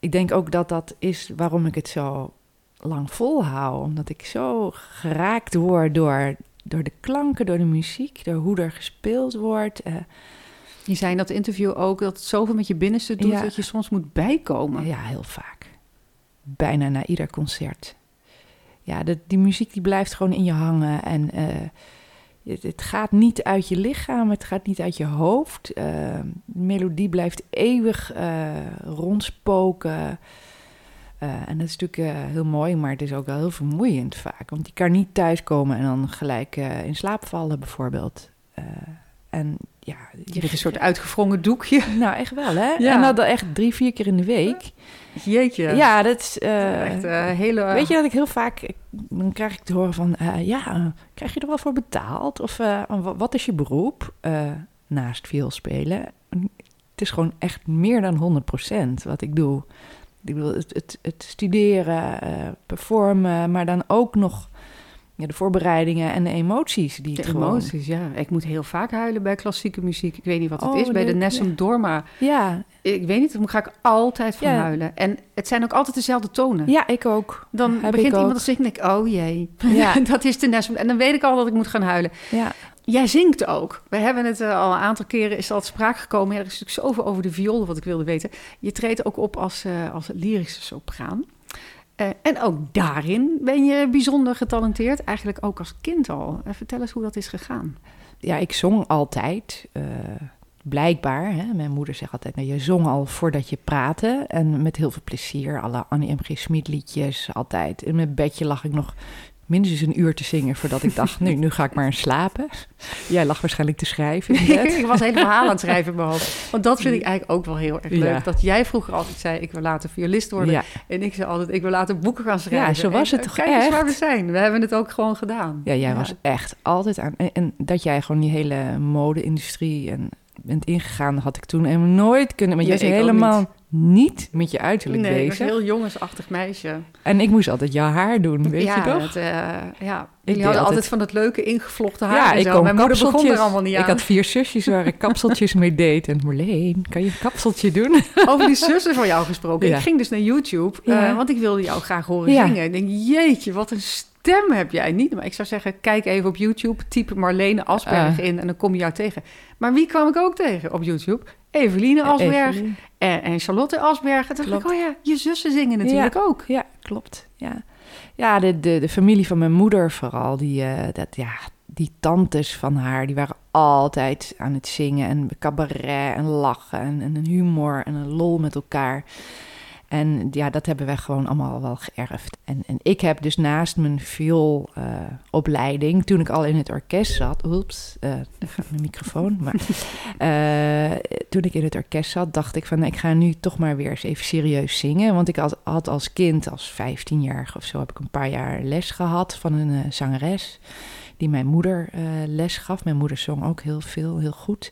ik denk ook dat dat is waarom ik het zo lang volhoud. Omdat ik zo geraakt word door, door de klanken, door de muziek, door hoe er gespeeld wordt. Eh, Je zei in dat interview ook dat het zoveel met je binnenste doet Ja. dat je soms moet bijkomen. Ja, heel vaak. Bijna na ieder concert. Ja, de, die muziek die blijft gewoon in je hangen. En eh, het, het gaat niet uit je lichaam, het gaat niet uit je hoofd. Eh, de melodie blijft eeuwig eh, rondspoken. En dat is natuurlijk heel mooi, maar het is ook wel heel vermoeiend vaak. Want je kan niet thuiskomen en dan gelijk in slaap vallen bijvoorbeeld. En ja, Je bent een soort uitgevrongen doekje. nou, echt wel, hè? Ja. En dat echt drie, vier keer in de week. Jeetje. Ja, dat is... eh, Echt eh, hele... Weet je dat ik heel vaak... Dan krijg ik te horen van... eh, ja, krijg je er wel voor betaald? Of wa- wat is je beroep? Naast viool spelen. Het is gewoon echt meer dan 100% wat ik doe. Ik bedoel, het, het, het studeren, performen... maar dan ook nog ja, de voorbereidingen en de emoties. Die De het gewoon- emoties, ja. Ik moet heel vaak huilen bij klassieke muziek. Ik weet niet wat het Oh, is. Bij de Nessum ja. Dorma. Ja, Ik weet niet, daar ga ik altijd van Ja. huilen. En het zijn ook altijd dezelfde tonen. ja, ik ook. Dan Heb begint iemand te zingen en ik, oh jee. Ja. dat is de Nessum. En dan weet ik al dat ik moet gaan huilen. Ja, Jij zingt ook. We hebben het eh, al een aantal keren, is al te sprake gekomen. Er is natuurlijk zoveel over de viool wat ik wilde weten. Je treedt ook op als, eh, als lyrische sopraan. Eh, en ook daarin ben je bijzonder getalenteerd. Eigenlijk ook als kind al. Eh, vertel eens hoe dat is gegaan. ja, ik zong altijd. eh, blijkbaar. Hè? Mijn moeder zegt altijd, nou, je zong al voordat je praatte. En met heel veel plezier. Alle Annie M.G. Schmid liedjes, altijd. In mijn bedje lag ik nog minstens een uur te zingen... voordat ik dacht, nu, nu ga ik maar eens slapen. Jij lag waarschijnlijk te schrijven ik was hele verhaal aan het schrijven in mijn hoofd. Want dat vind ik eigenlijk ook wel heel erg leuk. Ja. Dat jij vroeger altijd zei, ik wil later violist worden. Ja, En ik zei altijd, ik wil later boeken gaan schrijven. zo was En, het eh, toch Kijk eens echt? waar we zijn. We hebben het ook gewoon gedaan. ja, jij was echt altijd aan... En, en dat jij gewoon die hele mode-industrie... en bent ingegaan, had ik toen helemaal nooit kunnen... Maar Ja, jij helemaal niet. met je uiterlijk Nee, ik bezig. een heel jongensachtig meisje. En ik moest altijd jouw haar doen, weet ja, je toch? Het, eh, ja. Jullie hadden altijd altijd- van dat leuke ingevlochten haar Ja, en ik zo. kon Mijn moeder begon er allemaal niet aan. Ik had vier zusjes waar ik kapseltjes mee deed. En Marleen, kan je een kapseltje doen? Over die zussen van jou gesproken. Ja. Ik ging dus naar YouTube, Ja. eh, want ik wilde jou graag horen Ja. zingen. Ik denk, jeetje, wat een stem heb jij niet. Maar ik zou zeggen, kijk even op YouTube, type Marlene Asberg Ah. in en dan kom je jou tegen. Maar wie kwam ik ook tegen op YouTube? Eveline Asberg en, en Charlotte Asberg. En toen dacht ik, oh ja, je zussen zingen natuurlijk ook. Ja, klopt. Ja, ja de, de, de familie van mijn moeder vooral. Die, eh, dat, ja, die tantes van haar, die waren altijd aan het zingen. En cabaret en lachen en, en een humor en een lol met elkaar. En ja, dat hebben wij gewoon allemaal wel geërfd. En, en ik heb dus naast mijn vioolopleiding, toen ik al in het orkest zat, oeps, uh, mijn microfoon, maar uh, toen ik in het orkest zat, dacht ik van, ik ga nu toch maar weer eens even serieus zingen. Want ik had, had als kind, als 15-jarige of zo, heb ik een paar jaar les gehad van een uh, zangeres die mijn moeder les gaf. Mijn moeder zong ook heel veel, heel goed.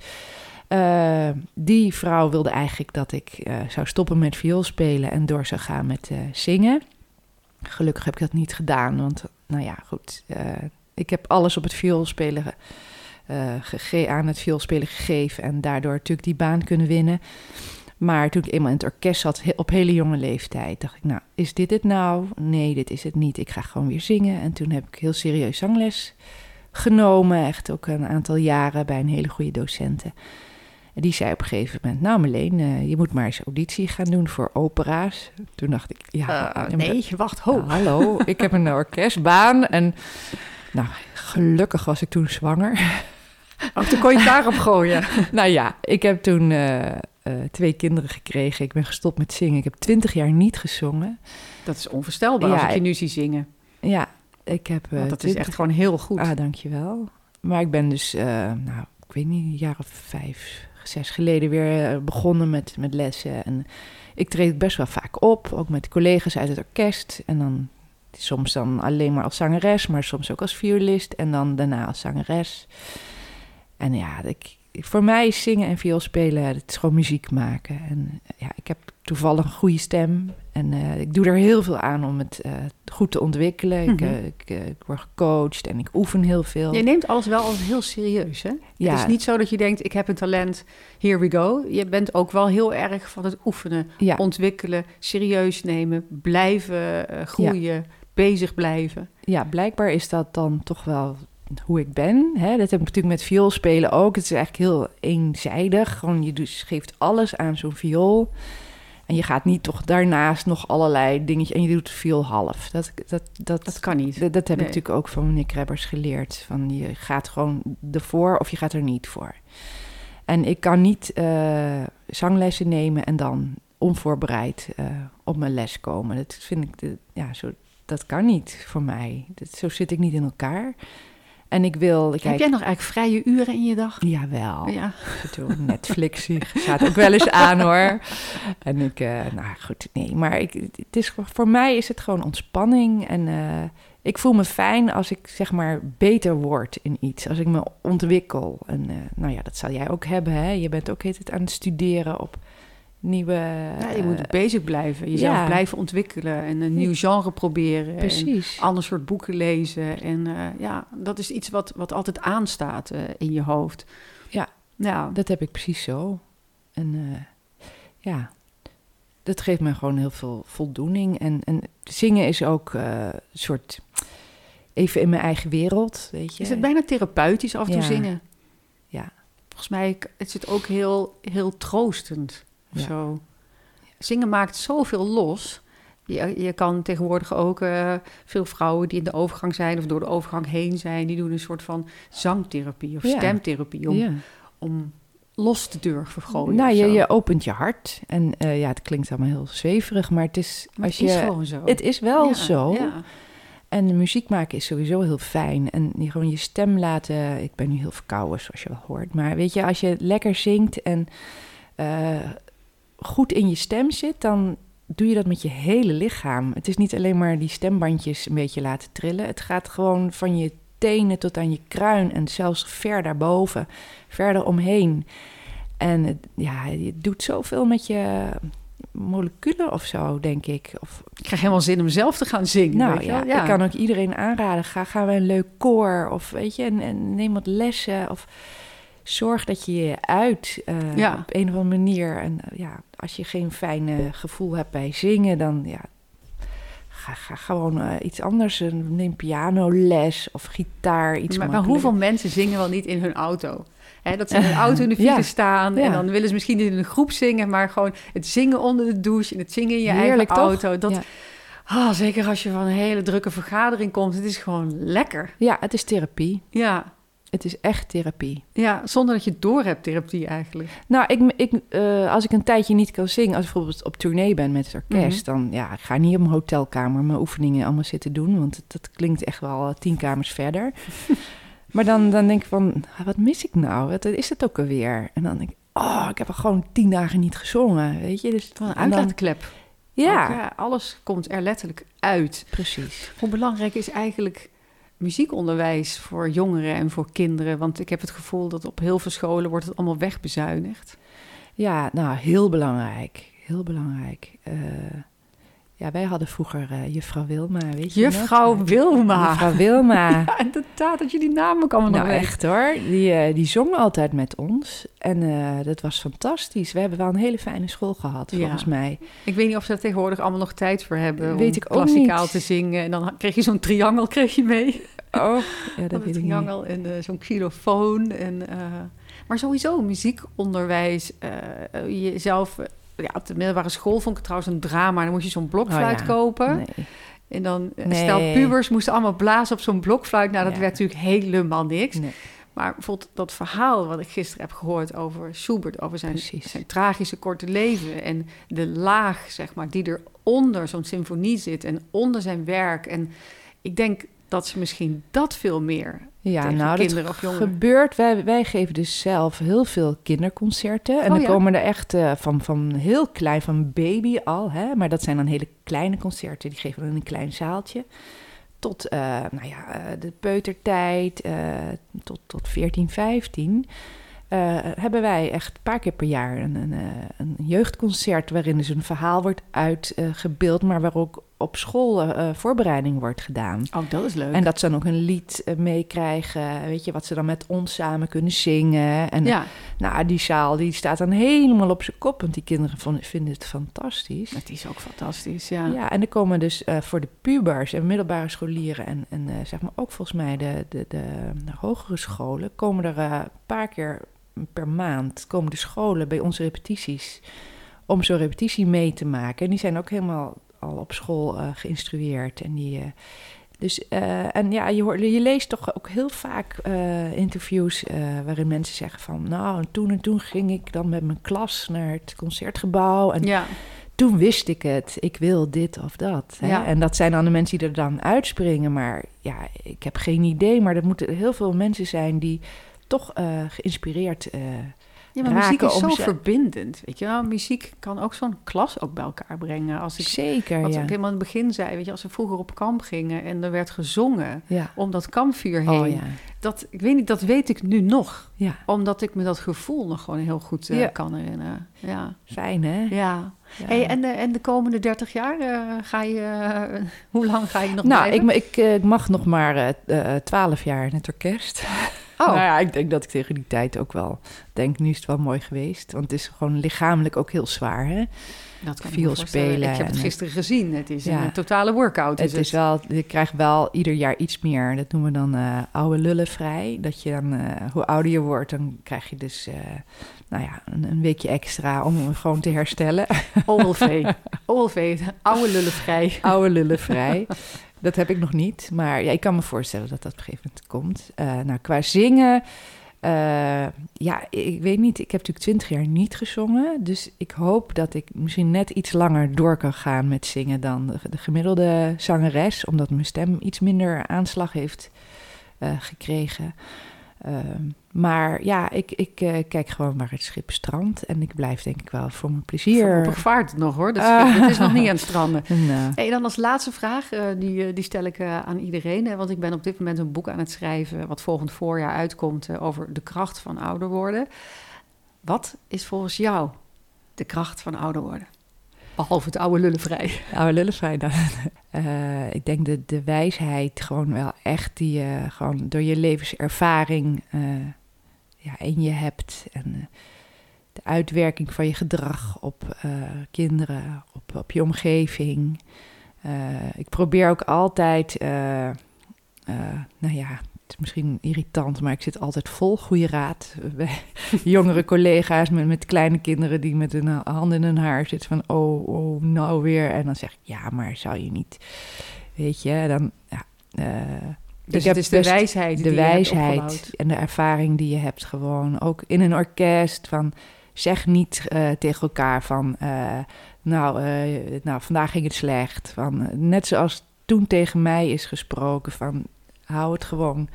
Uh, die vrouw wilde eigenlijk dat ik uh, zou stoppen met viool spelen en door zou gaan met uh, zingen. Gelukkig heb ik dat niet gedaan, want nou ja, goed. ik heb alles op het vioolspelen aan het vioolspelen gegeven en daardoor natuurlijk die baan kunnen winnen. Maar toen ik eenmaal in het orkest zat, op hele jonge leeftijd, dacht ik, nou, is dit het nou? Nee, dit is het niet. Ik ga gewoon weer zingen. En toen heb ik heel serieus zangles genomen, echt ook een aantal jaren bij een hele goede docenten. En die zei op een gegeven moment, nou Marleen, uh, je moet maar eens auditie gaan doen voor opera's. Toen dacht ik, ja... Uh, nee, wacht, ho. Nou, hallo, ik heb een orkestbaan en nou, gelukkig was ik toen zwanger. Oh, toen kon je het daarop gooien. nou ja, ik heb toen uh, twee kinderen gekregen. Ik ben gestopt met zingen. Ik heb twintig jaar niet gezongen. Dat is onvoorstelbaar ja, als ik je nu zie zingen. Ja, ik heb... Want dat 20... is echt gewoon heel goed. Ah, dankjewel. Maar ik ben dus, nou, ik weet niet, een jaar of vijf, zes geleden weer eh, begonnen met, met lessen. En ik treed best wel vaak op, ook met collega's uit het orkest. En dan soms dan alleen maar als zangeres, maar soms ook als violist. En dan daarna als zangeres. En ja, ik, voor mij zingen en viool spelen, het is gewoon muziek maken. En ja, ik heb toevallig een goede stem. En uh, ik doe er heel veel aan om het uh, goed te ontwikkelen. Ik, uh, ik, ik, word gecoacht en ik oefen heel veel. Je neemt alles wel als heel serieus, hè? Ja. Het is niet zo dat je denkt, ik heb een talent, here we go. Je bent ook wel heel erg van het oefenen, ja. ontwikkelen, serieus nemen, blijven groeien, ja. bezig blijven. Ja, blijkbaar is dat dan toch wel hoe ik ben. Hè? Dat heb ik natuurlijk met viool spelen ook. Het is eigenlijk heel eenzijdig. Gewoon, je dus geeft alles aan zo'n viool. En je gaat niet toch daarnaast nog allerlei dingetjes... en je doet veel half. Dat, dat, dat, dat kan niet. Dat, dat heb nee. ik natuurlijk ook van meneer Krebbers geleerd. Van je gaat gewoon ervoor of je gaat er niet voor. En ik kan niet uh, zanglessen nemen en dan onvoorbereid uh, op mijn les komen. Dat vind ik, de, ja, zo, dat kan niet voor mij. Dat, zo zit ik niet in elkaar. En ik wil... Kijk, Heb jij nog eigenlijk vrije uren in je dag? Jawel. Ja. Netflix gaat ook wel eens aan hoor. En ik, uh, nou goed, nee. Maar ik, het is, voor mij is het gewoon ontspanning. En uh, ik voel me fijn als ik zeg maar beter word in iets. Als ik me ontwikkel. En uh, nou ja, dat zal jij ook hebben. Hè? Je bent ook het aan het studeren op nieuwe... Ja, je moet bezig blijven. Jezelf ja. blijven ontwikkelen en een nieuw genre proberen. Precies. En ander soort boeken lezen. En uh, ja, dat is iets wat, wat altijd aanstaat uh, in je hoofd. Ja, ja, dat heb ik precies zo. En uh, ja, dat geeft me gewoon heel veel voldoening. En, en zingen is ook een soort... Even in mijn eigen wereld, weet je. Is het bijna therapeutisch af en toe ja. zingen? Ja. Volgens mij is het ook heel, heel troostend. Ja. Zo. Zingen maakt zoveel los. Je, je kan tegenwoordig ook uh, veel vrouwen die in de overgang zijn of door de overgang heen zijn, die doen een soort van zangtherapie of Ja. stemtherapie om, Ja. om los te durven gooien. Nou, je, je opent je hart. En eh, ja, het klinkt allemaal heel zweverig, maar het is... Maar als het is je, gewoon zo. Het is wel Ja, zo. Ja. En muziek maken is sowieso heel fijn. En je gewoon je stem laten... Ik ben nu heel verkouden, zoals je wel hoort. Maar weet je, als je lekker zingt en eh, goed in je stem zit... dan doe je dat met je hele lichaam. Het is niet alleen maar die stembandjes een beetje laten trillen. Het gaat gewoon van je tenen tot aan je kruin... en zelfs ver daarboven, verder omheen. En het- ja, je doet zoveel met je moleculen of zo, denk ik. Of Ik krijg helemaal zin om zelf te gaan zingen. nou weet je ja, ik kan ook iedereen aanraden. Ga, ga bij een leuk koor of weet je, en, en neem wat lessen. Of zorg dat je je uit eh, Ja. op een of andere manier. En eh, ja, als je geen fijn eh, gevoel hebt bij zingen, dan ja, ga, ga gewoon eh, iets anders. Eh, Neem pianoles of gitaar. Iets maar, maar hoeveel mensen zingen wel niet in hun auto? Hè, dat ze in hun auto in de file Ja. staan en Ja. dan willen ze misschien in een groep zingen, maar gewoon het zingen onder de douche en het zingen in je Heerlijk, eigen toch? auto. Dat, Ja. ah, zeker als je van een hele drukke vergadering komt, het is gewoon lekker. Ja, het is therapie. Ja, Het is echt therapie. Ja, zonder dat je het door hebt, therapie eigenlijk. Nou, ik, ik, eh, als ik een tijdje niet kan zingen, als ik bijvoorbeeld op tournee ben met het orkest, Mhm. dan ja, ik ga niet op mijn hotelkamer mijn oefeningen allemaal zitten doen, want het- dat klinkt echt wel eh, tien kamers verder. maar dan, dan denk ik van, ah, wat mis ik nou? Wat is het ook alweer? En dan denk ik, oh, ik heb al gewoon tien dagen niet gezongen, weet je? Dus Van een uitlaatklep. ja, ja, alles komt er letterlijk uit. precies. Hoe belangrijk is eigenlijk muziekonderwijs voor jongeren en voor kinderen? Want ik heb het gevoel dat op heel veel scholen wordt het allemaal wegbezuinigd. Ja, nou, heel belangrijk. Heel belangrijk. Eh, ja, wij hadden vroeger eh, juffrouw Wilma, weet je nog? Juffrouw Wilma. Juffrouw Wilma. Ja, inderdaad, dat je die namen kan nog Nou, echt hoor. Die, eh, die zong altijd met ons. En eh, dat was fantastisch. We hebben wel een hele fijne school gehad, Ja. volgens mij. Ik weet niet of ze er tegenwoordig allemaal nog tijd voor hebben Weet om ik ook klassikaal te zingen. En dan kreeg je zo'n triangel kreeg je mee. Oh, ja, dat ik niet. triangel en zo'n xylofoon. En, maar sowieso muziekonderwijs. jezelf... ja, op de middelbare school vond ik het trouwens een drama. Dan moest je zo'n blokfluit Oh ja. kopen. Nee. En dan, eh, Nee. stel pubers moesten allemaal blazen op zo'n blokfluit. Nou, dat Ja. werd natuurlijk helemaal niks. Nee. Maar bijvoorbeeld dat verhaal wat ik gisteren heb gehoord over Schubert, over zijn, zijn tragische korte leven en de laag, zeg maar, die eronder zo'n symfonie zit en onder zijn werk. En ik denk dat ze misschien dat veel meer Ja, tegen nou, kinderen dat of jongeren. gebeurt. Wij, wij geven dus zelf heel veel kinderconcerten. En Oh, dan ja? komen er echt eh, van, van heel klein, van baby al. Hè? Maar dat zijn dan hele kleine concerten. Die geven we in een klein zaaltje. Tot eh, nou ja, eh, de peutertijd, tot, tot 14, 15. eh, hebben wij echt een paar keer per jaar een, een, een jeugdconcert... waarin dus een verhaal wordt uitgebeeld... maar waar ook op school eh, eh, voorbereiding wordt gedaan. Oh, dat is leuk. En dat ze dan ook een lied eh, meekrijgen, weet je, wat ze dan met ons samen kunnen zingen. En ja, nou, die zaal die staat dan helemaal op zijn kop, want die kinderen van, vinden het fantastisch. het is ook fantastisch, ja. Ja, en er komen dus voor de pubers en middelbare scholieren en, en zeg maar ook volgens mij de, de, de, de hogere scholen, komen er een paar keer per maand, komen de scholen bij onze repetities om zo'n repetitie mee te maken. En die zijn ook helemaal al op school eh, geïnstrueerd en die... eh, dus, eh, en ja, je, hoort, je leest toch ook heel vaak interviews waarin mensen zeggen van... nou, en toen en toen ging ik dan met mijn klas naar het concertgebouw... en Ja, toen wist ik het, ik wil dit of dat. Hè? Ja. En dat zijn dan de mensen die er dan uitspringen. Maar ja, ik heb geen idee. Maar er moeten heel veel mensen zijn die toch geïnspireerd... eh, ja maar muziek is zo ze- verbindend, weet je wel. Muziek kan ook zo'n klas ook bij elkaar brengen. Als ik, zeker, wat ja. ik helemaal in het begin zei, weet je, als we vroeger op kamp gingen en er werd gezongen ja. om dat kampvuur heen. Oh ja, Dat, ik weet niet, dat weet ik nu nog. ja. Omdat ik me dat gevoel nog gewoon heel goed eh, kan herinneren. Ja, Fijn hè? ja. Ja. Hey, en, de, en de komende 30 jaar eh, ga je... eh, hoe lang ga je nog nou, ik, blijven? ik, ik mag nog maar twaalf jaar in het orkest. Oh, Nou ja, ik denk dat ik tegen die tijd ook wel denk, nu is het wel mooi geweest. Want het is gewoon lichamelijk ook heel zwaar, hè? dat kan veel spelen Ik heb het en- gisteren gezien. Het is Ja. een totale workout. Het is wel, je krijgt wel ieder jaar iets meer. Dat noemen we dan eh, oude lullen vrij. Dat je dan, eh, hoe ouder je wordt, dan krijg je dus, eh, nou ja, een, een weekje extra om hem gewoon te herstellen. OLV. OLV, oude lullen vrij. oude lullen vrij. Dat heb ik nog niet, maar ja, ik kan me voorstellen dat dat op een gegeven moment komt. Eh, nou, qua zingen, eh, ja, ik weet niet. Ik heb natuurlijk twintig jaar niet gezongen, dus ik hoop dat ik misschien net iets langer door kan gaan met zingen dan de, de gemiddelde zangeres, omdat mijn stem iets minder aanslag heeft eh, gekregen. Maar ja, ik, ik eh, kijk gewoon waar het schip strandt en ik blijf denk ik wel voor mijn plezier. Voorlopig vaart nog hoor. Dat het is nog niet aan het stranden. En, Hey, dan als laatste vraag, eh, die, eh, die stel ik aan iedereen. Hè, want ik ben op dit moment een boek aan het schrijven... wat volgend voorjaar uitkomt over de kracht van ouder worden. Wat is volgens jou de kracht van ouder worden? Behalve het oude lullenvrij. Oude lullen vrij dan. Ik denk de, de wijsheid gewoon wel echt die je gewoon door je levenservaring ja, je hebt. En eh, de uitwerking van je gedrag op eh, kinderen, op, op je omgeving. Eh, ik probeer ook altijd, nou ja, het is misschien irritant, maar ik zit altijd vol goede raad bij jongere collega's met, met kleine kinderen die met hun handen in hun haar zitten van oh, oh, nou weer. En dan zeg ik, ja, maar zou je niet, weet je, dan, ja, Dus het is de wijsheid de wijsheid en de ervaring die je hebt gewoon. Ook in een orkest van zeg niet eh, tegen elkaar van eh, nou, eh, nou vandaag ging het slecht. Van, net zoals toen tegen mij is gesproken van hou het gewoon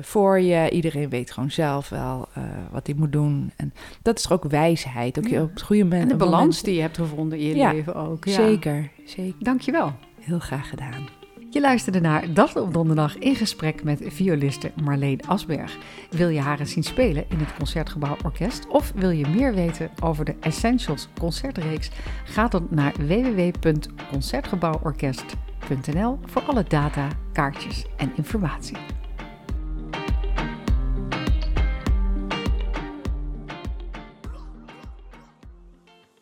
voor je. Iedereen weet gewoon zelf wel wat hij moet doen. En dat is ook wijsheid. Ook Ja. op het goede moment. En de balans moment- die je hebt gevonden in je Ja, leven ook. Ja. Zeker, zeker. Dankjewel. Heel graag gedaan. Je luisterde naar Dag op Donderdag in gesprek met violiste Marleen Asberg. Wil je haar eens zien spelen in het Concertgebouw Orkest? Of wil je meer weten over de Essentials concertreeks? Ga dan naar www.concertgebouworkest.nl voor alle data, kaartjes en informatie.